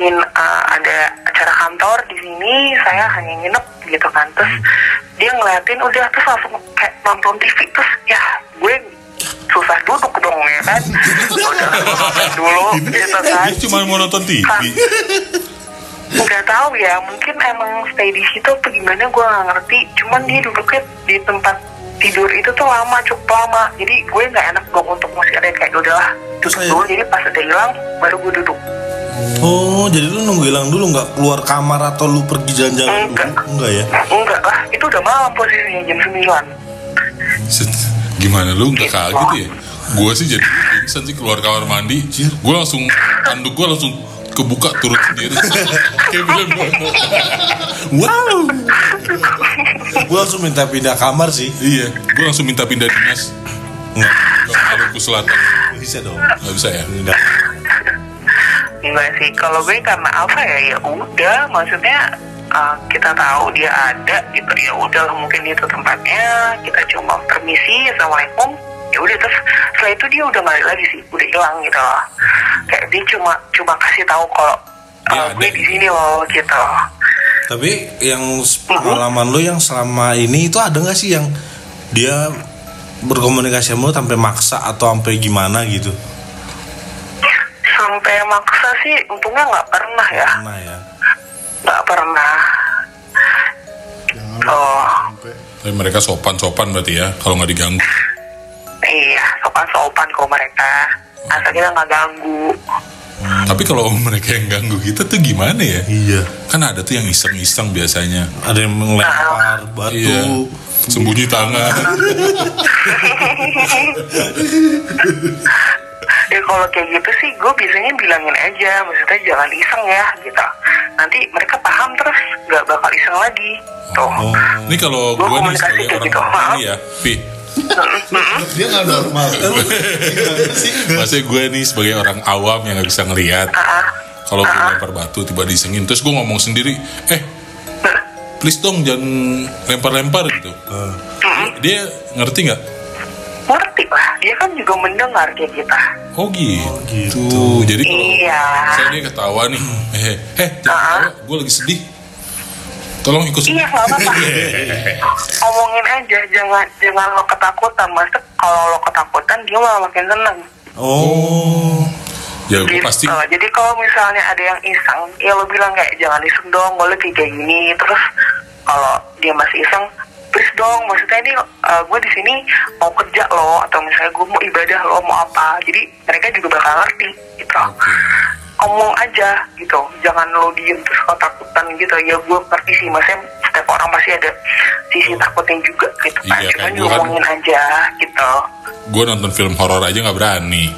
ingin eh, ada acara kantor di sini saya hanya nginep gitu kan. Terus dia ngeliatin udah terus langsung kayak nonton TV terus ya gue susah duduk dong ya kan. Udah dulu gitu kan. Dia cuma mau nonton TV. nggak tahu ya mungkin emang stay di situ apa gimana gue nggak ngerti. Cuman dia duduknya di tempat tidur itu tuh lama cukup lama. Jadi gue nggak enak dong untuk musik ada kayak udahlah. Terus duduk dulu jadi pas udah hilang baru gue duduk Oh, jadi lu nunggu hilang dulu nggak keluar kamar atau lu pergi jalan-jalan dulu? Enggak. Enggak ya? enggak lah itu udah malam posisinya jam 9 Set, Gimana lu nggak kaget ya? Gue sih jadi pingsan sih keluar kamar mandi. Gue langsung tanduk gue langsung kebuka turun sendiri. Kayak porno. Wow. Gua langsung minta pindah kamar sih. Iya, gue langsung minta pindah dinas. Enggak. Ke Maluku Selatan. Bisa dong. Gak bisa ya? Pindah. Enggak sih, kalau gue karena apa ya ya udah, maksudnya uh, kita tahu dia ada gitu ya udah mungkin itu tempatnya kita cuma permisi assalamualaikum ya udah terus setelah itu dia udah balik lagi sih udah hilang gitu loh kayak dia cuma cuma kasih tahu kalau uh, gue di gitu. sini loh gitu Tapi yang s- pengalaman lu yang selama ini itu ada nggak sih yang dia berkomunikasi sama lu sampai maksa atau sampai gimana gitu? Sampai maksa sih untungnya nggak pernah ya Pernah ya. nggak pernah Jangan oh sampai Tapi mereka sopan-sopan berarti ya, kalau nggak diganggu. iya sopan-sopan kok mereka asal kita nggak ganggu Tapi kalau mereka yang ganggu kita tuh gimana ya? Iya. Kan ada tuh yang iseng-iseng biasanya. Ada yang melempar batu. Iya. Sembunyi tangan. ya kalau kayak gitu sih gue biasanya bilangin aja maksudnya jangan iseng ya gitu nanti mereka paham terus nggak bakal iseng lagi tuh Oh. Ini kalau Gua gue nih sebagai kayak orang gitu, nih ya, Pi. dia nggak normal. Maksudnya gue nih sebagai orang awam yang nggak bisa ngelihat. Kalau gue lempar batu tiba disengin, terus gue ngomong sendiri, eh, please dong jangan lempar-lempar gitu. Dia ngerti nggak? Ngerti lah dia kan juga mendengar kayak kita Oh gitu. gitu. Jadi kalau iya saya dia ketawa nih, eh, eh, jangan ketawa, gue lagi sedih. Tolong ikut sedih. iya nggak apa-apa omongin aja jangan jangan lo ketakutan maksud kalau lo ketakutan dia malah makin seneng Oh. Ya gue Gitu. pasti Jadi kalau misalnya ada yang iseng, ya lo bilang kayak jangan iseng dong, gue lagi kayak gini. Terus kalau dia masih iseng, dong. Maksudnya ini uh, gue di sini mau kerja lo, atau misalnya gue mau ibadah lo mau apa. Jadi mereka juga bakal ngerti gitu. Oke. Ngomong aja gitu, jangan lo diem terus ketakutan gitu. Ya gue ngerti sih, maksudnya setiap orang pasti ada sisi takutnya juga gitu kan. Iya, Cuman kan- ngomongin aja gitu. gue nonton film horor aja nggak berani.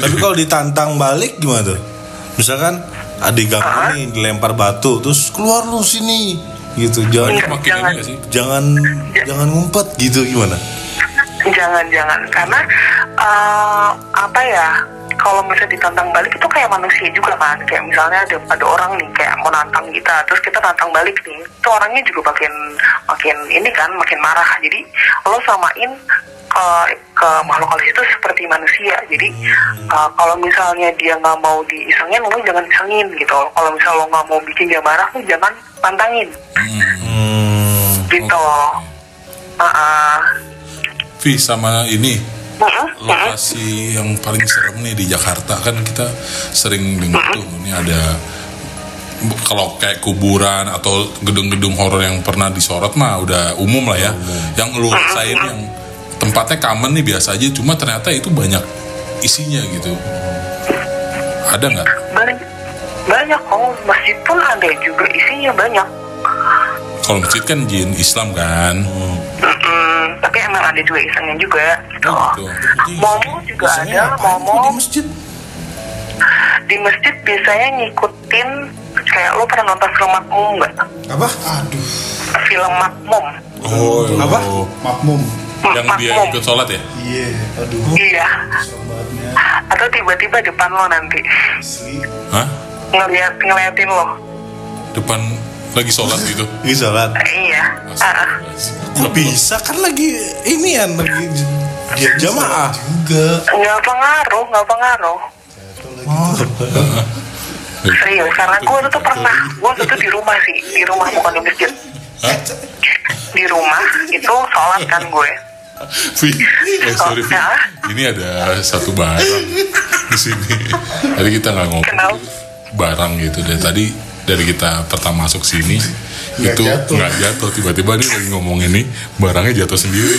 Tapi kalau ditantang balik gimana tuh? Misalkan adik ganggu nih dilempar batu terus keluar lu sini gitu. Jangan makin jangan. ini sih? jangan jangan ngumpet gitu gimana? Jangan-jangan karena eh, apa ya? Kalau misalnya ditantang balik itu kayak manusia juga kan. Kayak misalnya ada ada orang nih kayak mau nantang kita, terus kita nantang balik nih. Itu orangnya juga makin makin ini kan, makin marah. Jadi lo samain ke ke makhluk halus itu seperti manusia. Jadi eh, kalau misalnya dia nggak mau diisengin, lo jangan isengin gitu. Kalau misalnya lo nggak mau bikin dia marah, lo jangan pantangin Hmm. gitu. Ah, ah. Vi sama ini lokasi yang paling serem nih di Jakarta kan kita sering dengar tuh ini ada kalau kayak kuburan atau gedung-gedung horor yang pernah disorot mah udah umum lah ya. Yang lu rasain yang tempatnya common nih biasa aja, cuma ternyata itu banyak isinya gitu. Ada nggak? Banyak kok masjid pun ada juga isinya banyak Kalau masjid kan jin Islam kan. Mm-mm, tapi emang ada juga isengnya juga gitu Oh, gitu. momo juga Biasanya ada momo di masjid? di masjid biasanya ngikutin kayak lo pernah nonton film makmum nggak Apa? Aduh, film makmum Oh, Apa? makmum. Yang dia makmum ikut sholat ya? Iya, aduh. iya Sobatnya atau tiba-tiba depan lo nanti asli. Hah? Ngeliat ngeliatin lo Depan lagi sholat gitu? Ini sholat. Eh, iya Ah, ah. Kok bisa kan lagi ini ya lagi j- jamaah. Juga. nggak pengaruh nggak pengaruh Oh. serius karena gue tuh pernah gue tuh di rumah sih di rumah bukan di masjid Hah? di rumah itu sholat kan gue Vi, eh sorry Vi. Ini ada satu barang di sini. Tadi kita nggak ngomong Kenapa? Barang gitu dari tadi dari kita pertama masuk sini Nggak itu nggak jatuh tiba-tiba nih lagi ngomong ini barangnya jatuh sendiri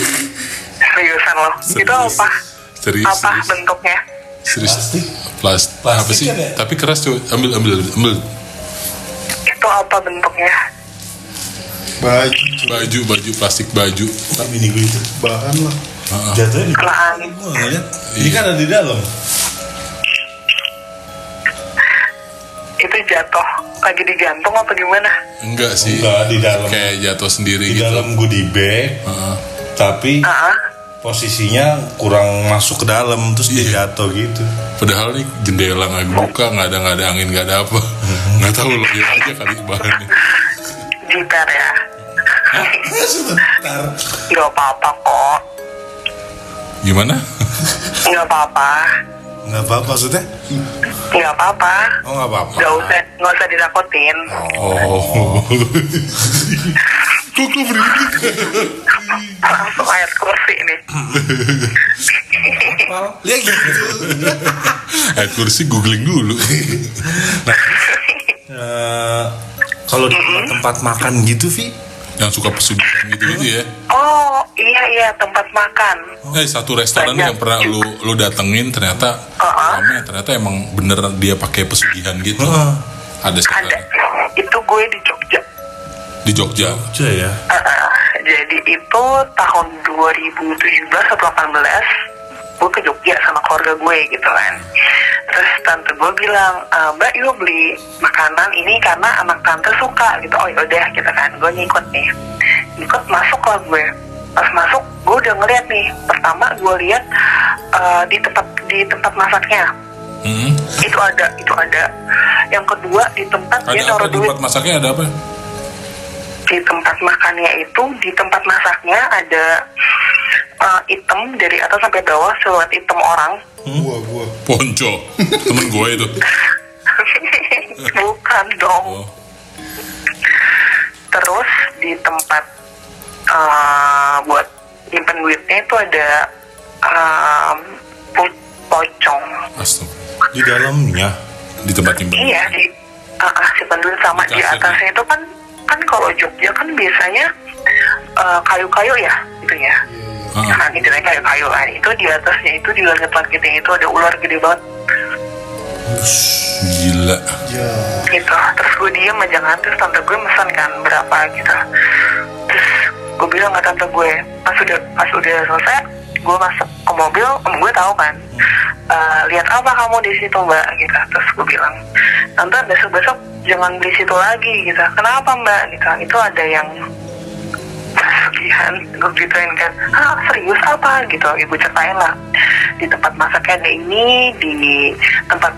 Seriusan lo? Itu apa? serius Apa serius bentuknya? serius Plastik. plastik Plastik apa sih kan ya? tapi keras cuy ambil ambil ambil Itu apa bentuknya? baju baju baju plastik baju Bukan mini gue itu. bahan lah Heeh. Jatuhnya di ngeliat. Ini kan ada di dalam. Itu jatuh lagi digantung apa gimana? enggak sih Enggak di dalam. kayak jatuh sendiri Di gitu dalam goodie bag. Heeh. Tapi Ah, posisinya kurang masuk ke dalam terus dia jatuh gitu. padahal nih jendela nggak buka nggak ada nggak ada angin nggak ada apa nggak tahu lo aja kali bahannya jiper ya. Sebentar. Gak apa-apa kok. gimana Gak apa-apa. Nggak apa-apa maksudnya? Gak apa-apa. Oh nggak apa-apa. Gak usah, gak usah ditakutin. oh kok kok berhenti Langsung ayat kursi nih. Lihat gitu. eh kursi googling dulu Eh, kalau di tempat makan gitu, Vi, yang suka pesugihan gitu gitu ya Oh iya iya tempat makan. eh satu restoran yang pernah lu lu datengin ternyata Uh-uh. rame ternyata emang bener dia pakai pesugihan gitu Heeh. ada Ada. sekarang Itu gue di Jogja. di Jogja aja ya. Uh, jadi itu tahun 2017 atau 18 gue ke Jogja sama keluarga gue gitu kan. Terus tante gue bilang "Eh, mbak yuk beli makanan ini karena anak tante suka gitu. Oh yaudah gitu kan. Gue ngikut nih. Ikut masuk lah gue. Pas masuk gue udah ngeliat nih. Pertama gue lihat eh, di tempat di tempat masaknya. Hmm. itu ada itu ada. Yang kedua di tempat ada dia di tempat masaknya? Ada apa? Di tempat makannya itu di tempat masaknya ada uh, item dari atas sampai bawah siluet item orang. Gua gua. Ponco. Temen gue itu. Bukan dong. Oh. terus di tempat uh, buat nyimpen duitnya itu ada um, po- pocong. Astaga Di dalamnya. di tempat nyimpen iya di uh, uh, simpen duit sama Di di atasnya itu kan kan kalau Jogja kan biasanya uh, kayu-kayu ya gitu ya. Heeh. Nah gitu ya kayu-kayu kan itu di atasnya itu di langit-langitnya itu ada ular gede banget. Gila. Ya gitu. Terus gue diem aja kan terus tante gue pesan kan berapa gitu. Terus gue bilang ke tante gue pas udah pas udah selesai gue masuk ke mobil om gue tahu kan "Eh, lihat apa kamu di situ mbak? Gitu. Terus gue bilang tante besok besok jangan beli situ lagi gitu. Kenapa mbak? Gitu. Itu ada yang pesugihan gue gituin kan ah serius apa? Gitu ibu ceritain lah. Di tempat masaknya ada ini di tempat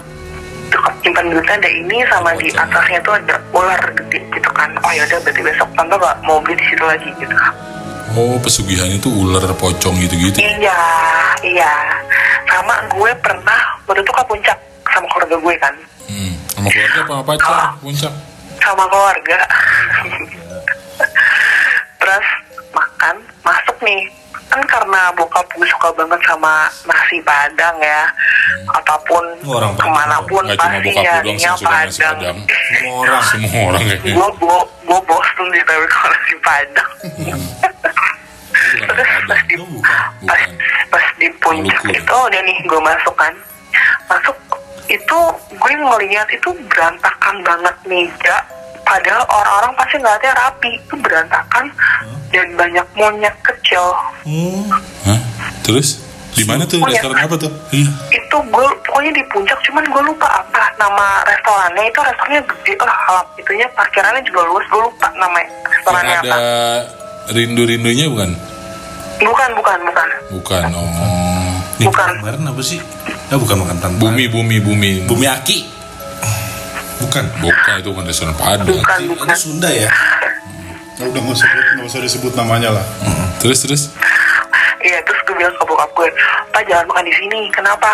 simpan duitnya ada ini sama di atasnya tuh ada ular gede gitu kan. Oh yaudah berarti besok tante gak mau beli di situ lagi gitu. Oh pesugihan itu ular pocong gitu gitu iya iya. Sama gue pernah waktu itu ke puncak sama keluarga gue kan. Hmm. sama keluarga apa sama pacar puncak? sama keluarga terus makan masuk nih. Kan karena bokap gue suka banget sama nasi padang ya. Apa pun Orang Padang. ke mana pun cuma pasti sih nyarinya padang. padang. Semua orang. semua orang kayaknya gue gue gue bosen sih tapi kalau nasi padang. Bukan terus pas di bukan. pas pas di puncak Maluku. itu udah nih gue masuk kan. Masuk itu gue ngeliat itu berantakan banget meja padahal orang-orang pasti ngeliatnya rapi itu berantakan dan banyak monyet kecil Hmm. Hah? terus di mana tuh Oh, ya. restoran apa tuh Iya. itu gue pokoknya di puncak cuman gue lupa apa nama restorannya itu restorannya gede lah halap itunya parkirannya juga luas gue lupa nama yang restorannya ada apa rindu-rindunya bukan bukan bukan bukan bukan oh Nih, Bukan. kemarin apa sih? Ya bukan makan tanpa. bumi bumi bumi Bumi Aki. Bukan. bukan itu bukan restoran padang bukan Itu bukan Sunda ya? Nah, udah nggak usah sebut nggak usah disebut namanya lah terus terus Iya terus gue bilang ke bokap gue, Pak jangan makan di sini, kenapa?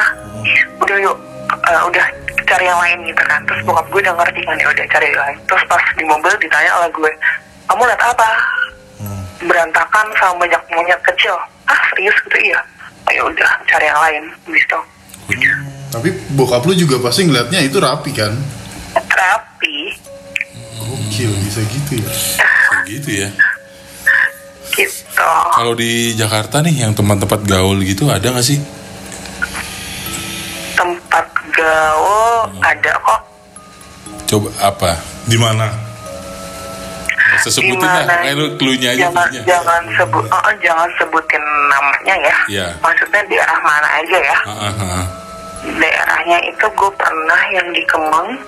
Udah yuk, eh, udah cari yang lain gitu kan. Terus bokap gue udah ngerti kan, ya udah cari yang lain. Terus pas di mobil ditanya oleh gue, kamu lihat apa? Berantakan sama banyak monyet kecil. ah serius gitu iya oh ya udah cari yang lain gitu Tapi bokap lu juga pasti ngeliatnya itu rapi kan? Rapi Gokil, bisa gitu ya. gitu ya. Gitu. Kalau di Jakarta nih yang tempat-tempat gaul gitu ada nggak sih? Tempat gaul ada kok. Coba apa? Di mana? Usah sebutin lah kayak lu cluenya aja jangan jangan sebut oh, oh, jangan sebutin namanya ya. Iya. maksudnya daerah mana aja ya. Ah, ah, ah. daerahnya itu gue pernah yang di Kemang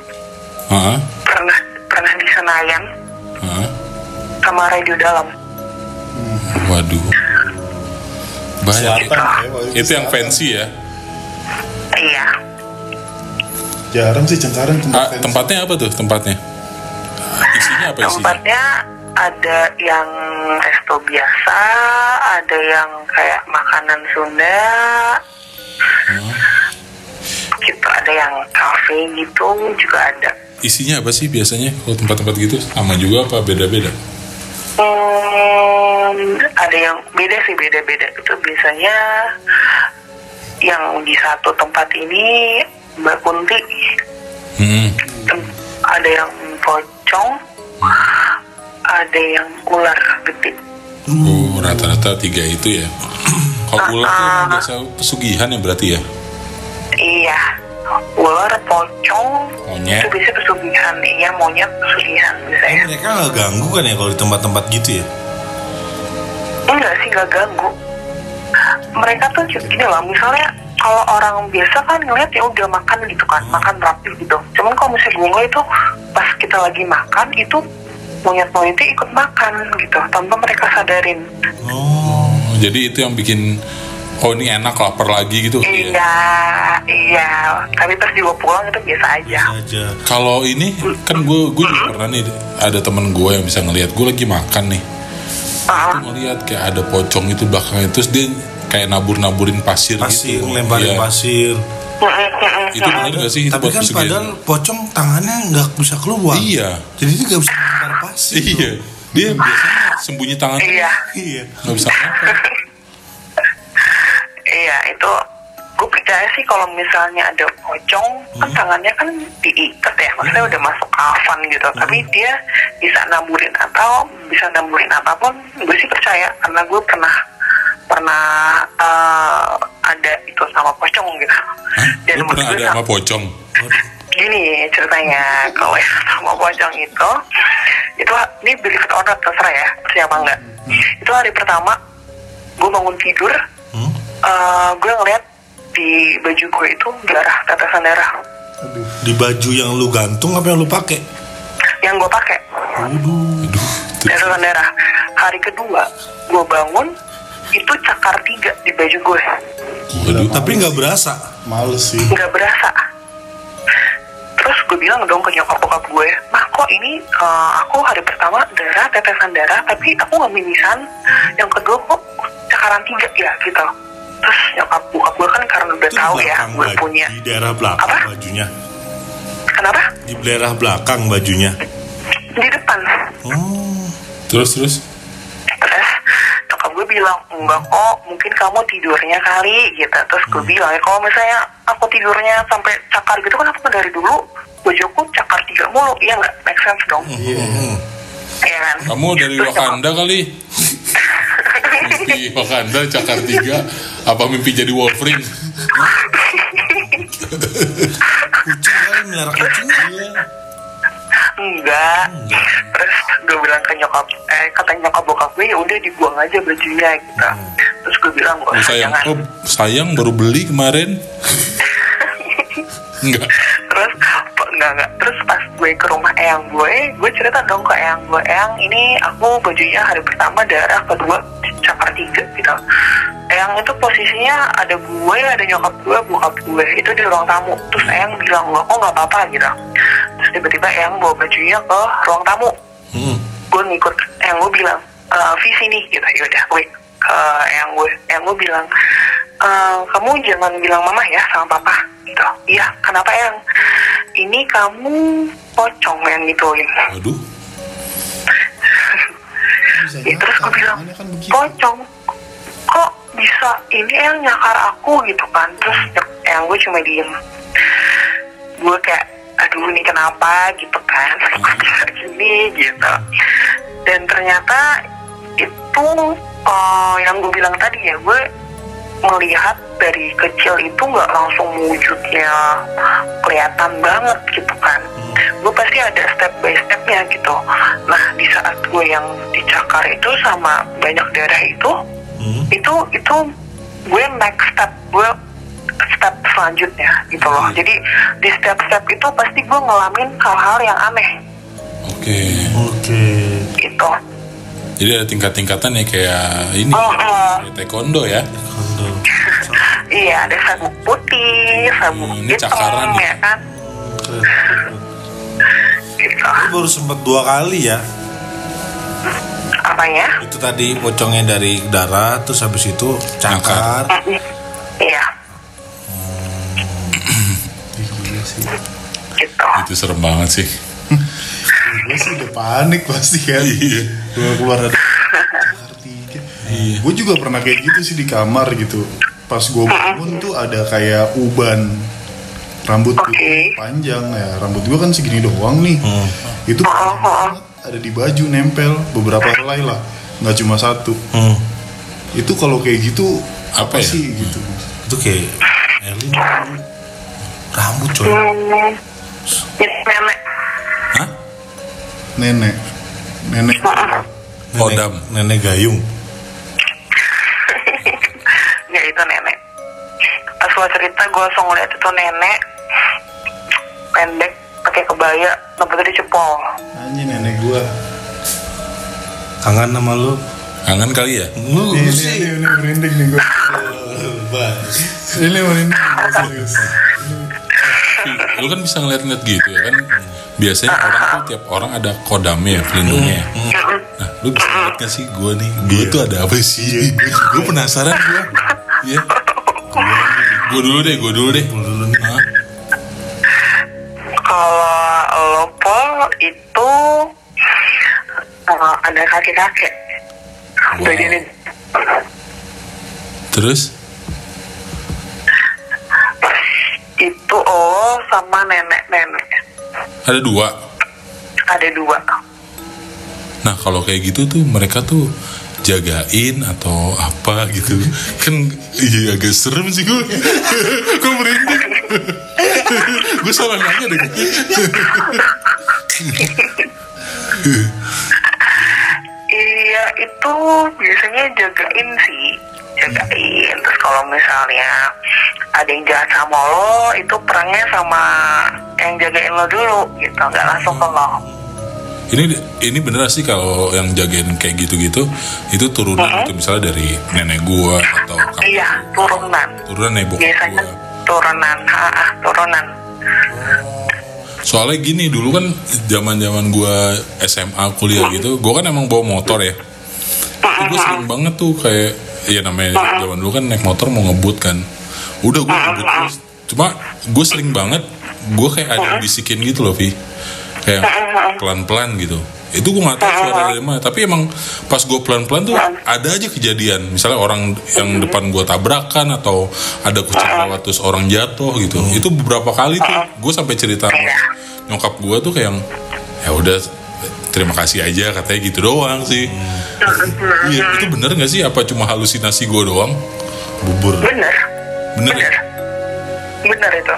Ah, pernah pernah di Senayan ah. sama radio dalam. Waduh. Banyak Selatan ya, waktu itu yang fancy ya? Iya. Jarang sih Cengkareng tempat Ah, fancy. tempatnya apa tuh tempatnya? Isinya apa isinya? Tempatnya ada yang resto biasa ada yang kayak makanan Sunda. Gitu ada yang kafe gitu juga ada isinya apa sih biasanya? Kalau tempat-tempat gitu sama juga apa beda-beda? Hmm, ada yang beda sih beda-beda. Itu biasanya yang di satu tempat ini Mbak Kunti. Hmm. ada yang pocong ada yang ular gede oh rata-rata tiga itu ya. Kalau ular tuh emang biasa pesugihan ya berarti ya? Iya ular pocong. Monyet. itu biasanya pesugihan iya monyet pesugihan Eh, biasanya mereka nggak ganggu kan ya kalau di tempat-tempat gitu ya? enggak sih nggak ganggu. Mereka tuh gini lah misalnya kalau orang biasa kan ngeliat ya udah makan gitu kan makan rapi gitu. Cuman kalau misalnya gue ngeliat itu pas kita lagi makan itu monyet-monyetnya ikut makan gitu tanpa mereka sadarin. Oh, jadi itu yang bikin oh ini enak lapar lagi gitu. Ya iya iya. Tapi pas dibawa pulang itu biasa aja. Aja. kalau ini kan gue gue juga pernah nih ada temen gue yang bisa ngelihat. Gue lagi makan nih. Tuh ngelihat kayak ada pocong itu belakangnya. Terus dia kayak nabur-naburin pasir, Pasir, gitu ngelemparin Iya. pasir. itu benar nggak sih? Itu Tapi kan padahal pocong tangannya nggak bisa keluar. iya. Jadi dia nggak bisa lempar pasir. iya. dia biasanya sembunyi tangan. Iya. Iya. nggak bisa apa iya itu gue percaya sih kalau misalnya ada pocong kan tangannya kan diikat ya maksudnya udah masuk kafan gitu. Tapi dia bisa naburin atau bisa naburin apa pun gue sih percaya. Karena gue pernah pernah eh, ada itu sama pocong gitu. Dan lu pernah ada sama pocong? Gini ceritanya kalau yang sama pocong itu itu ini believe it or not terserah ya percaya apa enggak. Itu hari pertama gue bangun tidur Hmm? eh, gue ngeliat di baju gue itu darah tetesan darah Aduh. Di baju yang lu gantung apa yang lu pakai? yang gue pakai aduh tetesan darah hari kedua gue bangun itu cakar tiga di baju gue waduh Tapi nggak berasa. Males sih. nggak berasa terus gue bilang dong ke nyokap bokap gue mah kok ini eh, aku hari pertama darah tetesan darah tapi aku nggak mimisan yang kedua kok cakaran tiga ya gitu terus nyokap bokap gue kan karena udah tahu ya gue baju- punya Di daerah belakang Apa? bajunya. kenapa Di daerah belakang bajunya. di depan Oh. terus terus terus nyokap gue bilang enggak kok mungkin kamu tidurnya kali gitu terus gue bilang ya kalau misalnya aku tidurnya sampai cakar gitu kan aku dari dulu bajuku cakar tiga mulu iya nggak make sense dong Hmm. Iya kan kamu dari Terus nyokap- Wakanda kali mimpi Wakanda cakar tiga. Apa mimpi jadi Wolverine? Kucing kali melihara kucing. Iya. enggak. Terus gue bilang ke nyokap eh kata nyokap bokap gue ya udah dibuang aja bajunya gitu. Terus gue bilang oh, sayang. jangan. Oh sayang baru beli kemarin enggak. Terus enggak enggak. Terus pas gue ke rumah eyang gue gue cerita dong ke eyang gue eyang ini aku bajunya hari pertama darah kedua cakar tiga gitu. Eyang itu posisinya ada gue ada nyokap gue bokap gue itu di ruang tamu. Terus eyang bilang nggak kok nggak apa-apa gitu. Terus tiba-tiba eyang bawa bajunya ke ruang tamu. Hmm. gue ngikut yang gue bilang e, visi nih gitu. Yaudah gue ke yang gue yang gue bilang "E, kamu jangan bilang mama ya sama papa gitu. Iya kenapa yang? Ini kamu pocong yang gituin Bisa Ya, terus gue bilang kan pocong kok bisa ini yang nyakar aku? Gitu kan. Terus yang gue cuma diem. Gue kayak aduh ini kenapa? Gitu kan. Bisa gini gitu. Dan ternyata itu eh, yang gue bilang tadi ya gue melihat dari kecil itu nggak langsung wujudnya kelihatan banget gitu kan. Gue pasti ada step by stepnya gitu. Nah di saat gue yang dicakar itu sama banyak darah itu Hmm. itu itu gue next step gue step selanjutnya gitu loh. Jadi di step-step itu pasti gue ngalamin hal-hal yang aneh. Oke. Oke. gitu Jadi ada tingkat-tingkatan ya kayak ini Oh, oh. kayak taekwondo ya. Kondo. iya ada sabuk putih sabuk Hmm, ini hitam cakaran nih. ya kan gitu Lu baru sempat dua kali ya. apanya Itu tadi pocongnya dari darah, terus habis itu cakar. iya gitu Itu serem banget sih. Gue sih udah panik pasti kan Iya. gue keluar ada cakar tiga gue juga pernah kayak gitu sih di kamar gitu. Pas gue bangun tuh ada kayak uban. Rambut gue Oke. panjang. Ya rambut gue kan segini doang nih. Itu panjang banget, ada di baju nempel beberapa helai lah. Nggak cuma satu. Hmm. itu kalau kayak gitu Apa apa, ya? sih gitu? Itu kayak Elin. Rambut coy. Hmm, itu nenek Hah? Nenek nenek Nenek, Kodam. nenek gayung. ya itu nenek pas gue cerita gue langsung ngeliat itu nenek pendek pakai kebaya rambutnya dicepol anjing nenek gue Kangen sama lu. Kangen kali ya? Lu ini, ini, sih. ini, ini merinding nih gue ini merinding serius Lu kan bisa ngeliat-ngeliat gitu ya kan? Biasanya orang tuh tiap orang ada kodamnya ya, pelindungnya. Nah, lu bisa ngeliat gak sih gue nih? Gue tuh ada apa sih? gue penasaran gue. Iya. Gue dulu deh, gue dulu deh. Dulu nih. Hah? kalau lo pol itu uh, ada kakek-kakek Wow. jadi ini Terus? itu oh sama nenek-nenek Ada dua. ada dua. Nah kalau kayak gitu tuh mereka tuh jagain atau apa gitu. Kan iya agak serem sih gue. Gue merinding. Gue salah nanya deh. Iya itu biasanya jagain sih. Jagain. Terus kalau misalnya ada yang jahat sama lo itu perangnya sama yang jagain lo dulu gitu. Nggak langsung ke lo. Ini ini bener sih kalau yang jagain kayak gitu-gitu itu turunan gitu misalnya dari nenek gua atau kakak iya turunan. Turunan ya biasanya gua turunan. Ha, ah, turunan. Soalnya gini dulu kan zaman zaman gua SMA kuliah gitu gua kan emang bawa motor ya. Gue sering banget tuh kayak ya namanya zaman dulu kan naik motor mau ngebut kan udah gue ngebut terus cuma gue sering banget gue kayak ada yang bisikin gitu loh Vi. Kayak pelan pelan gitu. Itu gue nggak tahu suara dari mana tapi emang pas gue pelan pelan tuh ada aja kejadian. Misalnya orang yang depan gue tabrakan atau ada kucing lewat terus orang jatuh gitu. Itu beberapa kali tuh gue sampai cerita sama nyokap gue tuh kayak yang, ya udah terima kasih aja katanya gitu doang sih. Iya itu bener nggak sih? Apa cuma halusinasi gue doang? Bubur. bener bener ya? Bener bener itu.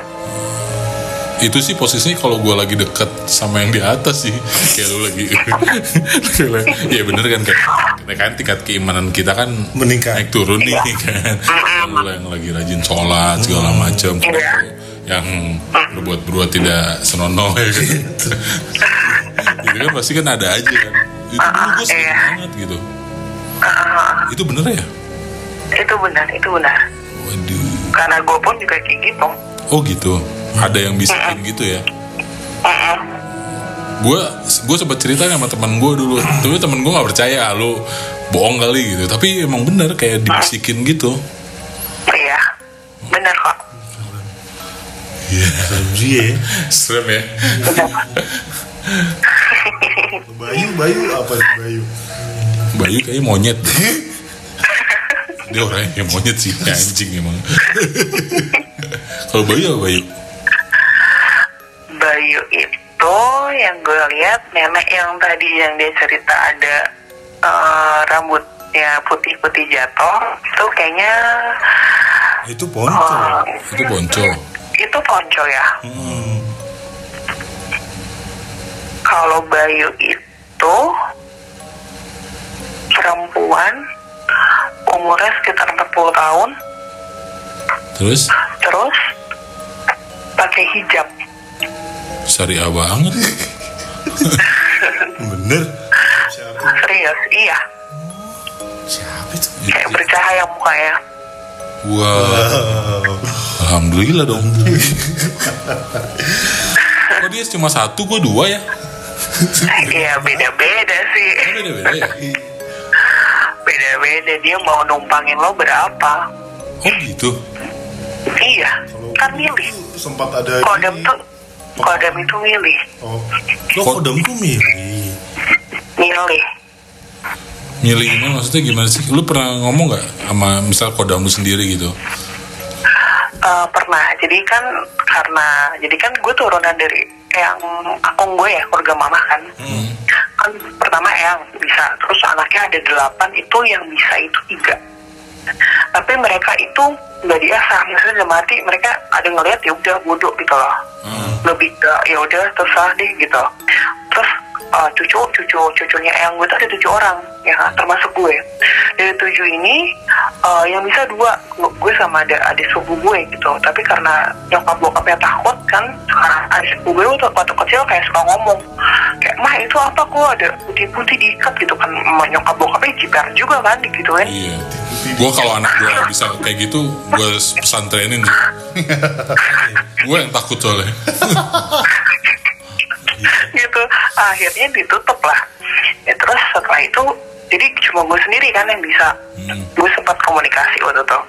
Itu sih posisinya kalau gue lagi deket sama yang di atas sih. Kayak lu lagi. Iya bener kan kayak kayak kan tingkat keimanan kita kan Meningkat. naik turun nih kan? Lu yang lagi rajin sholat segala macam yang berbuat berbuat tidak senonoh ya kan? Itu kan pasti kan ada aja kan? Itu dulu gue sering Iya. banget gitu. Itu bener ya? Itu benar itu benar. Waduh karena gue pun juga kayak gitu. Oh gitu? Ada yang bisikin gitu ya? Gue gue sempat cerita sama teman gue dulu. Tapi temen gue nggak percaya lu bohong kali gitu. Tapi emang bener kayak dibisikin gitu. Iya. Benar kok. Iya. serem ya. Bayu, Bayu apa Bayu? Bayu kayaknya monyet dia orangnya kayak monyet sih kayak anjing emang kalau Bayu apa Bayu Bayu itu yang gue lihat nenek yang tadi yang dia cerita ada eh, rambutnya putih-putih jatuh itu kayaknya Itu ponco. eh, itu Ponco itu ponco ya Hmm. kalau Bayu itu perempuan umurnya sekitar 40 tahun terus terus pakai hijab syariah banget Bener. serius iya Siapa itu? kayak bercahaya mukanya Wah, alhamdulillah dong. Kok dia cuma satu, gue dua ya? Iya beda-beda sih Beda-beda ya? Beda-beda dia mau numpangin lo berapa Oh gitu. Iya Kan milih sempat ada Kodam ini. tuh Kodam itu milih Oh, Lo kodam tuh milih. Milih Milih ini maksudnya gimana sih? Lu pernah ngomong gak sama misal kodam lu sendiri gitu? Eh, Pernah Jadi kan Karena Jadi kan gue turunan dari Yang akung gue ya Keluarga mama kan. Kan pertama yang bisa. Terus anaknya ada delapan Itu yang bisa itu tiga. Tapi mereka itu nggak diasah maksudnya dalam arti mereka ada ngeliat ya udah bodoh gitu loh. Lebih ke ya udah terserah deh gitu. Terus uh, cucu cucu cucunya yang gue tuh ada tujuh orang ya termasuk gue dari tujuh ini uh, yang bisa dua gue sama ada adik sepupu gue gitu tapi karena nyokap bokapnya takut kan sekarang adik sepupu gue waktu, waktu kecil kayak suka ngomong kayak mah itu apa kok ada putih-putih diikat gitu kan nyokap bokapnya jiper juga kan digituin Iya. Gue kalau anak gue bisa kayak gitu, gue pesantrenin. gue yang takut soalnya. gitu. Akhirnya ditutup lah ya, terus setelah itu jadi cuma gue sendiri kan yang bisa. Gue sempat komunikasi waktu itu.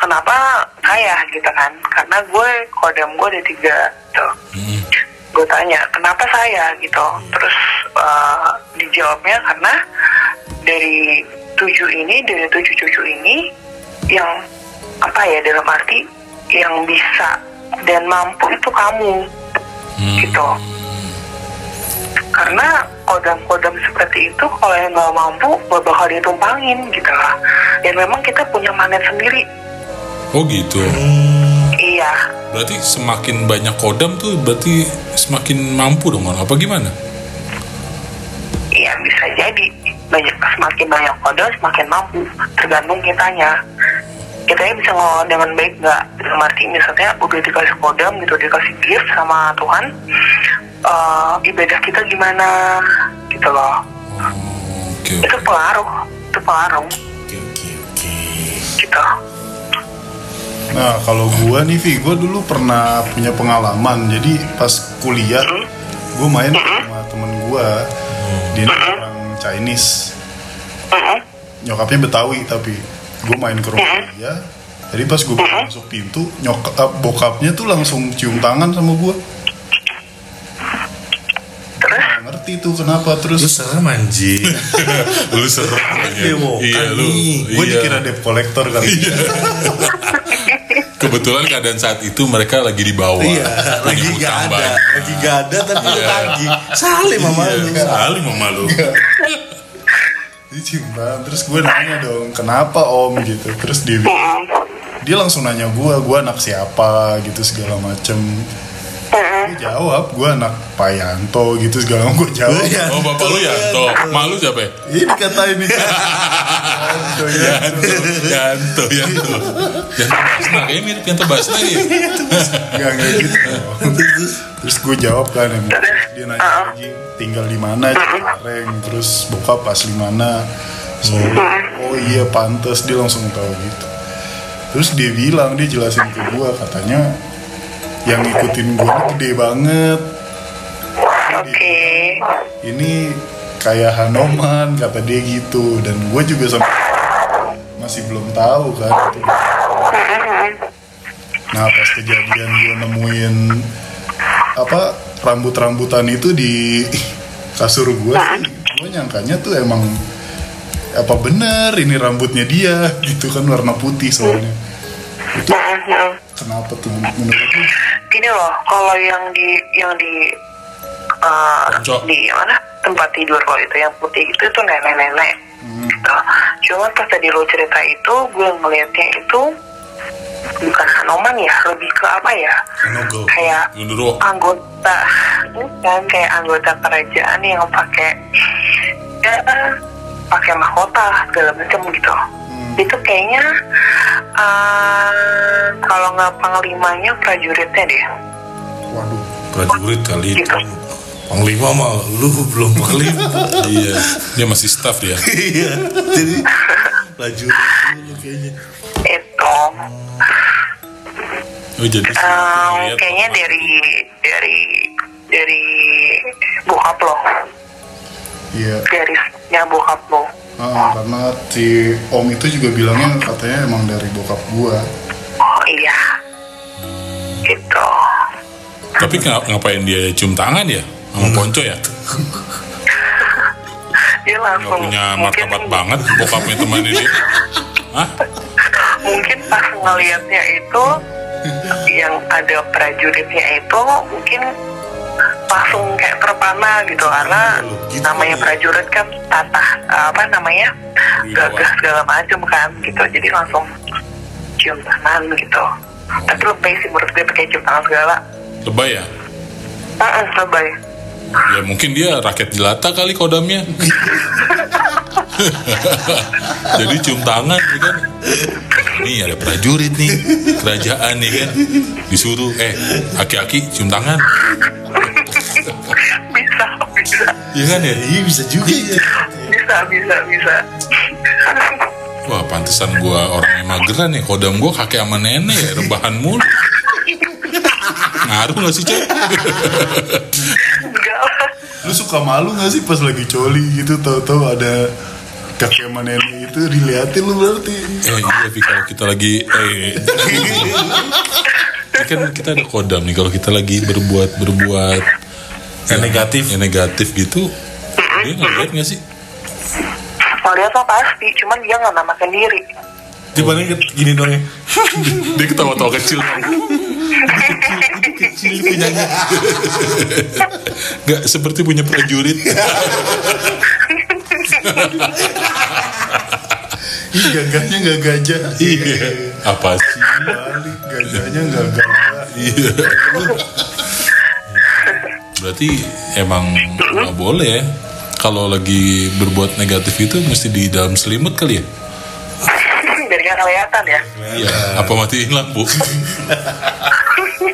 Kenapa saya gitu kan? Karena gue kodam gue ada tiga gitu. Hmm. gue tanya kenapa saya? Gitu. Terus eh, dijawabnya karena dari tujuh ini dari tujuh cucu ini yang apa ya dalam arti yang bisa dan mampu itu kamu. Hmm. gitu karena kodam-kodam seperti itu kalau yang nggak mampu bakal ditumpangin gitu lah. Dan memang kita punya magnet sendiri. Oh gitu. iya. Berarti semakin banyak kodam tuh berarti semakin mampu dong apa gimana? iya bisa jadi. Banyak semakin banyak kodam semakin mampu. Tergantung kitanya. Kita bisa ngelawan dengan baik nggak? Dalam arti misalnya udah dikasih kodam gitu dikasih gift sama Tuhan eh, ibadah kita gimana gitu loh Oh, Oke. itu pengaruh itu pengaruh Oke oke oke. gitu Nah, kalau gua nih, Vi, gua dulu pernah punya pengalaman. Jadi pas kuliah, gua main sama temen gua. Dia orang Chinese. Nyokapnya Betawi tapi gua main ke rumah dia. Jadi pas gua baru masuk pintu, nyokap bokapnya tuh langsung cium tangan sama gua. Terus ngerti tuh kenapa Lu terus serem anjing. lu serem Dewo, Iya kan lu. gue iya. dikira debt collector kali. Kebetulan keadaan saat itu mereka lagi di bawah. Iya, lagi gak ada, banyak. lagi gak ada tapi lu Iya. lagi. Salim sama Iya, lu. Salim sama lu. Dia cium tangan. Terus gue nanya dong, kenapa om gitu. Terus dia bilang, dia langsung nanya gue, gue anak siapa gitu segala macem. Gue jawab, gue anak Pak Yanto gitu segala. Gue jawab. Iya. Oh bapak lu ya, toh. Malu siapa ya? Ini dikatain nih. Yanto, Yanto. Yanto, Yanto. Yanto Basna, kayaknya mirip Yanto Basna nih. Gak kayak gitu. Terus gue jawab kan, dia nanya lagi tinggal di mana Cikareng, terus bokap asli mana. So, oh iya pantas dia langsung tahu gitu. Terus dia bilang dia jelasin ke gue katanya yang ngikutin gue gede banget. oke Ini kayak Hanoman kata dia gitu dan gue juga sama masih belum tahu kan. itu Nah pas kejadian gue nemuin apa rambut-rambutan itu di kasur gue sih, gue nyangkanya tuh emang apa bener ini rambutnya dia gitu kan warna putih soalnya Kenapa tuh? Menurut lu? Gini loh kalau yang di yang di uh, Ponco. di mana? Tempat tidur kalau itu yang putih itu tuh nenek-nenek. Gitu. cuman pas tadi lo cerita itu gue ngelihatnya itu bukan Hanoman ya lebih ke apa ya? Nogo. kayak anggota bukan kayak anggota kerajaan yang pakai ya pakai mahkota segala macam gitu itu kayaknya eh, kalau nggak panglimanya prajuritnya deh. Waduh. Prajurit kali itu. Gitu. panglima mah lu belum panglima. Iya, dia masih staff dia. iya. Jadi prajurit dulu kayaknya. Itu. Oh, jadi eh, lihat kayaknya apa? dari dari dari bokap lo. Iya. Garisnya bokap lo Ah, karena si om itu juga bilangnya katanya emang dari bokap gua oh iya gitu Tapi ngap- ngapain dia cium tangan ya? Sama Ponco ya? dia Gak langsung punya mungkin martabat banget bokapnya temannya dia. Hah? mungkin pas ngelihatnya itu yang ada prajuritnya itu mungkin langsung kayak terpana gitu karena gitu namanya ya. prajurit kan tata apa namanya gagah segala macam kan gitu. Jadi langsung cium tangan gitu. Tapi lebih sih menurut gue pakai cium tangan segala. Lebay ya? Heeh, lebay Ya mungkin dia rakyat jelata kali kodamnya. Jadi cium tangan ya kan. Nih ada prajurit nih, kerajaan nih kan. Disuruh, eh aki-aki cium tangan. bisa bisa Iya kan ya? iya bisa juga ya bisa bisa bisa Wah pantesan gua orang yang mageran ya Kodam gua kakek sama nenek ya Rebahan mulu Ngaruh gak sih cek? Lu suka malu gak sih pas lagi coli gitu? Tahu-tahu ada kakek nenek itu diliatin lu berarti. Eh iya Fi kalau kita lagi eh, ini kan kita ada kodam nih. Kalau kita lagi berbuat berbuat Yang negatif. yang negatif gitu dia ngeliat nggak sih? Mau lihat mah pasti cuman dia nggak namakan diri. Tiba gini dong ya. Dia ketawa-tawa kecil kecil punyanya. Nggak seperti punya prajurit. Ih, gagahnya nggak gajah. Iya. Apa sih? Balik gajahnya nggak gagah iya. Berarti emang nggak boleh ya. Kalau lagi berbuat negatif itu mesti di dalam selimut kali ya? Biar nggak kelihatan ya. Iya apa matiin lampu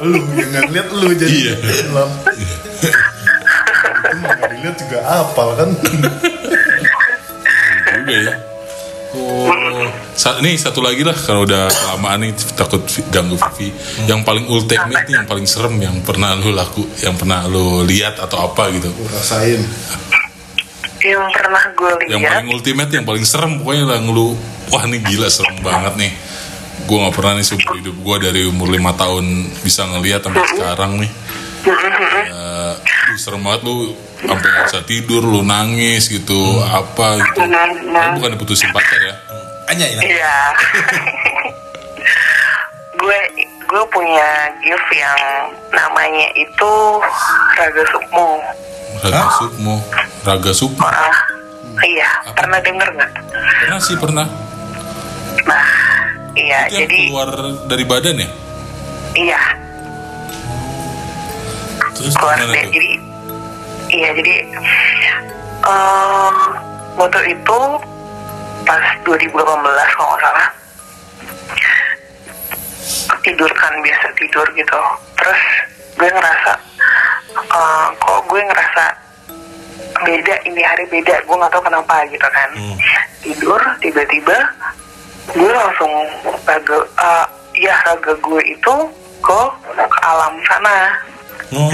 lu yang nggak lihat lu jadi Iya. gelap itu nggak dilihat juga apal kan juga ya Oh, Sa- nih satu lagi lah kalau udah kelamaan nih takut ganggu Vivi. Yang paling ultimate nih, yang paling serem yang pernah lu laku, yang pernah lu lihat atau apa gitu. Rasain yang pernah gue Yang lihat paling ultimate, yang paling serem pokoknya yang lu wah ini gila serem banget nih. Gue nggak pernah nih seumur hidup gue dari umur lima tahun bisa ngelihat sampai sekarang nih. Ya, aduh, serem banget lu sampai nggak bisa tidur, lu nangis gitu, apa gitu. Tapi bukan diputusin pacar ya. Anya ini Iya. gue gue punya gift yang namanya itu Raga Sukmo. Raga Sukmo, Raga Sukmo. Ah, iya, pernah denger nggak? Pernah sih pernah. Nah, iya, Itu yang jadi keluar dari badan ya? iya. Terus keluar tuh? Jadi iya, jadi em waktu itu pas 2018 kalau nggak salah. Tidur kan biasa tidur gitu. Terus gue ngerasa eh, kok gue ngerasa beda ini hari beda gue nggak tahu kenapa gitu kan. Tidur tiba-tiba gue langsung raga eh, ya raga gue itu ke ke alam sana. Oh,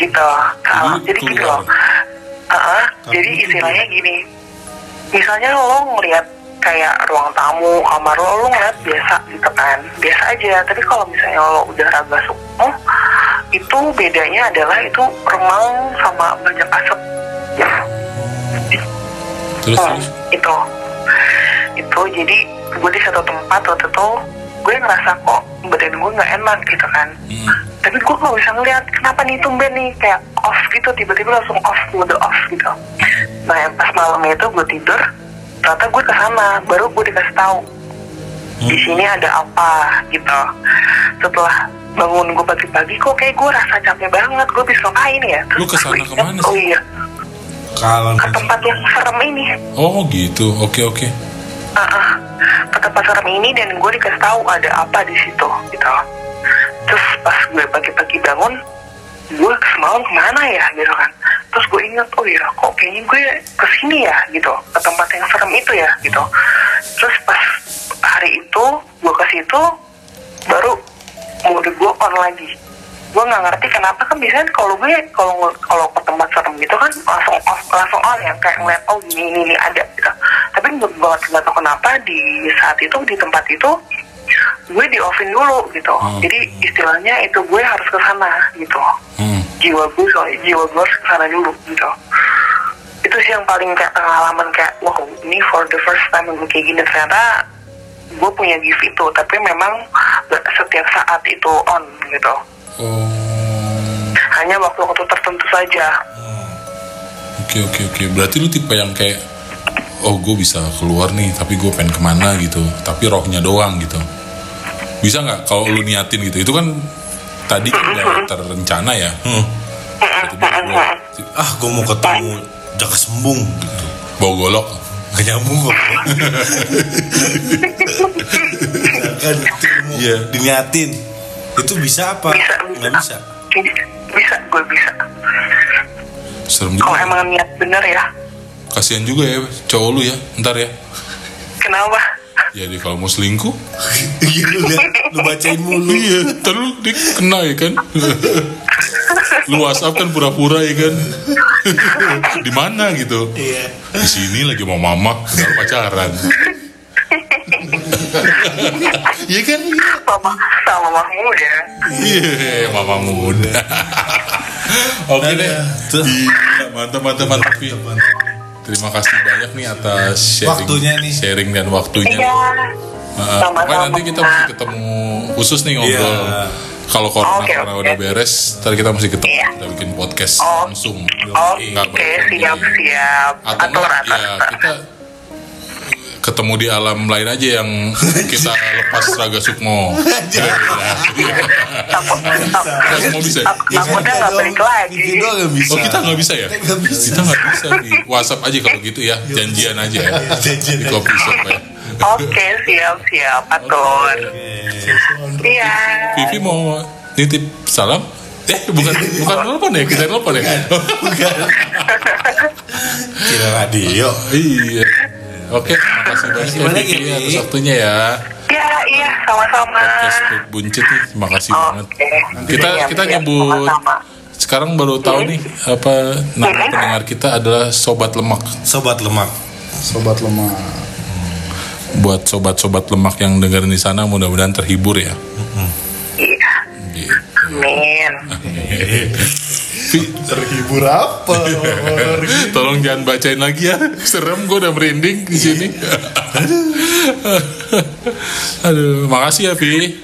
gitu. Ke alam. Jadi jadi keluar. loh. Uh-uh, jadi istilahnya gini. misalnya lo ngeliat kayak ruang tamu kamar lo lo ngeliat biasa gitu kan. Biasa aja. Tapi kalau misalnya lo udah raga sukmo itu bedanya adalah itu remang sama banyak asap. Terus Hmm, terus? itu itu jadi gue di satu tempat waktu itu gue ngerasa kok badan gue nggak enak gitu kan. Hmm. tapi gue nggak bisa ngeliat kenapa nih tumben nih kayak off gitu tiba-tiba langsung off mode off gitu. Nah yang pas malam itu gue tidur ternyata gue ke sana baru gue dikasih tahu di sini ada apa gitu. Setelah bangun gue pagi-pagi kok kayak gue rasa capek banget gue bisa ngapain ya? Lu ke sana ke mana oh sih? iya Kalau ke tempat yang serem ini. Oh gitu. Oke oke. Ah, ah. ke tempat serem ini dan gue dikasih tahu ada apa di situ gitu. Terus pas gue pagi-pagi bangun gue semalam ke mana ya gitu kan. Terus gue ingat oh ya kok kayaknya gue ke sini ya gitu. Ke tempat yang serem itu ya gitu. Terus pas hari itu gue ke situ baru mode gue on lagi gue nggak ngerti kenapa kan biasanya kalau gue kalau kalau ke tempat serem gitu kan langsung off langsung on ya kayak ngeliat oh ini ini, ini ada gitu. Tapi nggak banget nggak tahu kenapa di saat itu di tempat itu gue di offin dulu gitu. Hmm. jadi istilahnya itu gue harus ke sana gitu. Hmm. jiwa gue soalnya jiwa gue harus ke sana dulu gitu. Itu sih yang paling kayak pengalaman kayak wow ini for the first time gue kayak gini. Ternyata gue punya gift itu tapi memang setiap saat itu on gitu oh. Hanya waktu-waktu tertentu saja. Oke oke oke. Berarti lu tipe yang kayak oh gue bisa keluar nih tapi gue pengen ke mana gitu. Tapi rohnya doang gitu. Bisa nggak kalau lu niatin gitu? Itu kan tadi kan udah terencana ya? Hmm. Tiba-tiba ah gue mau ketemu jaka sembung gitu. Bawa golok gak nyambung kok. Kan itu mau Iya. diniatin itu bisa apa? Bisa nggak bisa. bisa? Bisa gue bisa. Serem kalau juga. emang niat bener ya. Kasihan juga ya cowok lu ya. Ntar ya. Kenapa? Jadi kalau mau selingkuh. Iya lu liat lu bacain mulu. Iya ntar lu dia kena ya kan? Lu WhatsApp kan pura-pura ya kan? Di mana gitu? Iya. Di sini lagi mau mama pacaran Iya kan mama sama mahmud ya iya mama muda oke deh Tuh. Gila, mantap mantap mantap terima kasih banyak nih atas sharing Waktunya nih. sharing dan waktunya iya Nah, Sama-sama. nanti kita mesti ketemu khusus nih ngobrol. Iya. Kalau corona Oke, corona oke. udah beres, ntar kita mesti ketemu, Iya. kita bikin podcast Oh. langsung. oke Nggak bareng siap jadi. siap Atau enggak, atur ya kita ketemu di alam lain aja yang kita lepas Raga Sukmo. takut Raga Sukmo bisa. ya? takutnya nggak balik lagi Oh kita nggak bisa ya? Kita nggak bisa. Di WhatsApp aja kalau gitu ya, janjian aja ya. Janjian Di coffee shop ya. oke siap siap atur iya Vivi mau nitip salam? Eh bukan bukan telepon ya, kita telepon ya. kira radio Iya. Oke, makasih banyak ya Vivi Vivi? atas waktunya ya. iya iya sama-sama Podcast Buncit nih, terima kasih banget. oke Kita Siap, kita siap, nyebut sekarang baru tahu nih apa nama pendengar kita adalah sobat lemak. sobat lemak sobat lemah Buat sobat-sobat lemak yang dengerin di sana mudah-mudahan terhibur ya. iya Gitu. amin terhibur apa Tolong jangan bacain lagi ya. Serem gue udah merinding di sini. Aduh, makasih ya Vi.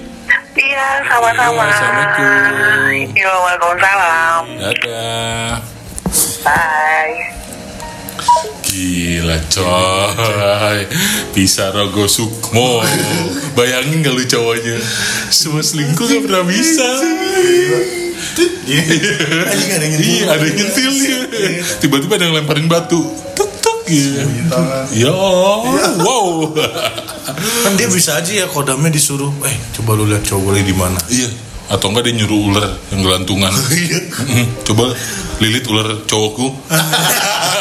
iya sama-sama Assalamualaikum. Iya, waalaikumsalam Dadah. bye Gila coy Bisa Rogo Sukmo Bayangin gak lu cowoknya Semua selingkuh gak pernah bisa anjing ada yang. Iya ada yang nyentil dia Tiba-tiba ada yang lemparin batu. Tuk tuk gitu Ya wow. Kan dia bisa aja ya kodamnya disuruh eh coba lu lihat cowok di mana. Iya. Atau enggak dia nyuruh ular yang gelantungan. Coba lilit ular cowokku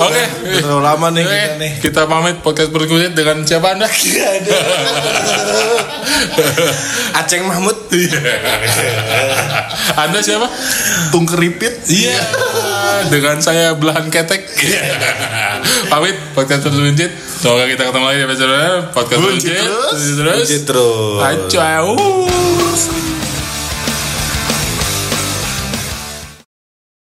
Oke terlalu lama nih Oke, kita nih kita pamit podcast berikutnya dengan siapa anda? Aceng Mahmud anda siapa? tung keripit Iya, dengan saya belahan ketek. pamit podcast berikutnya. Semoga kita ketemu lagi di episode podcast berikutnya. terus. Terus. Terus. Acau.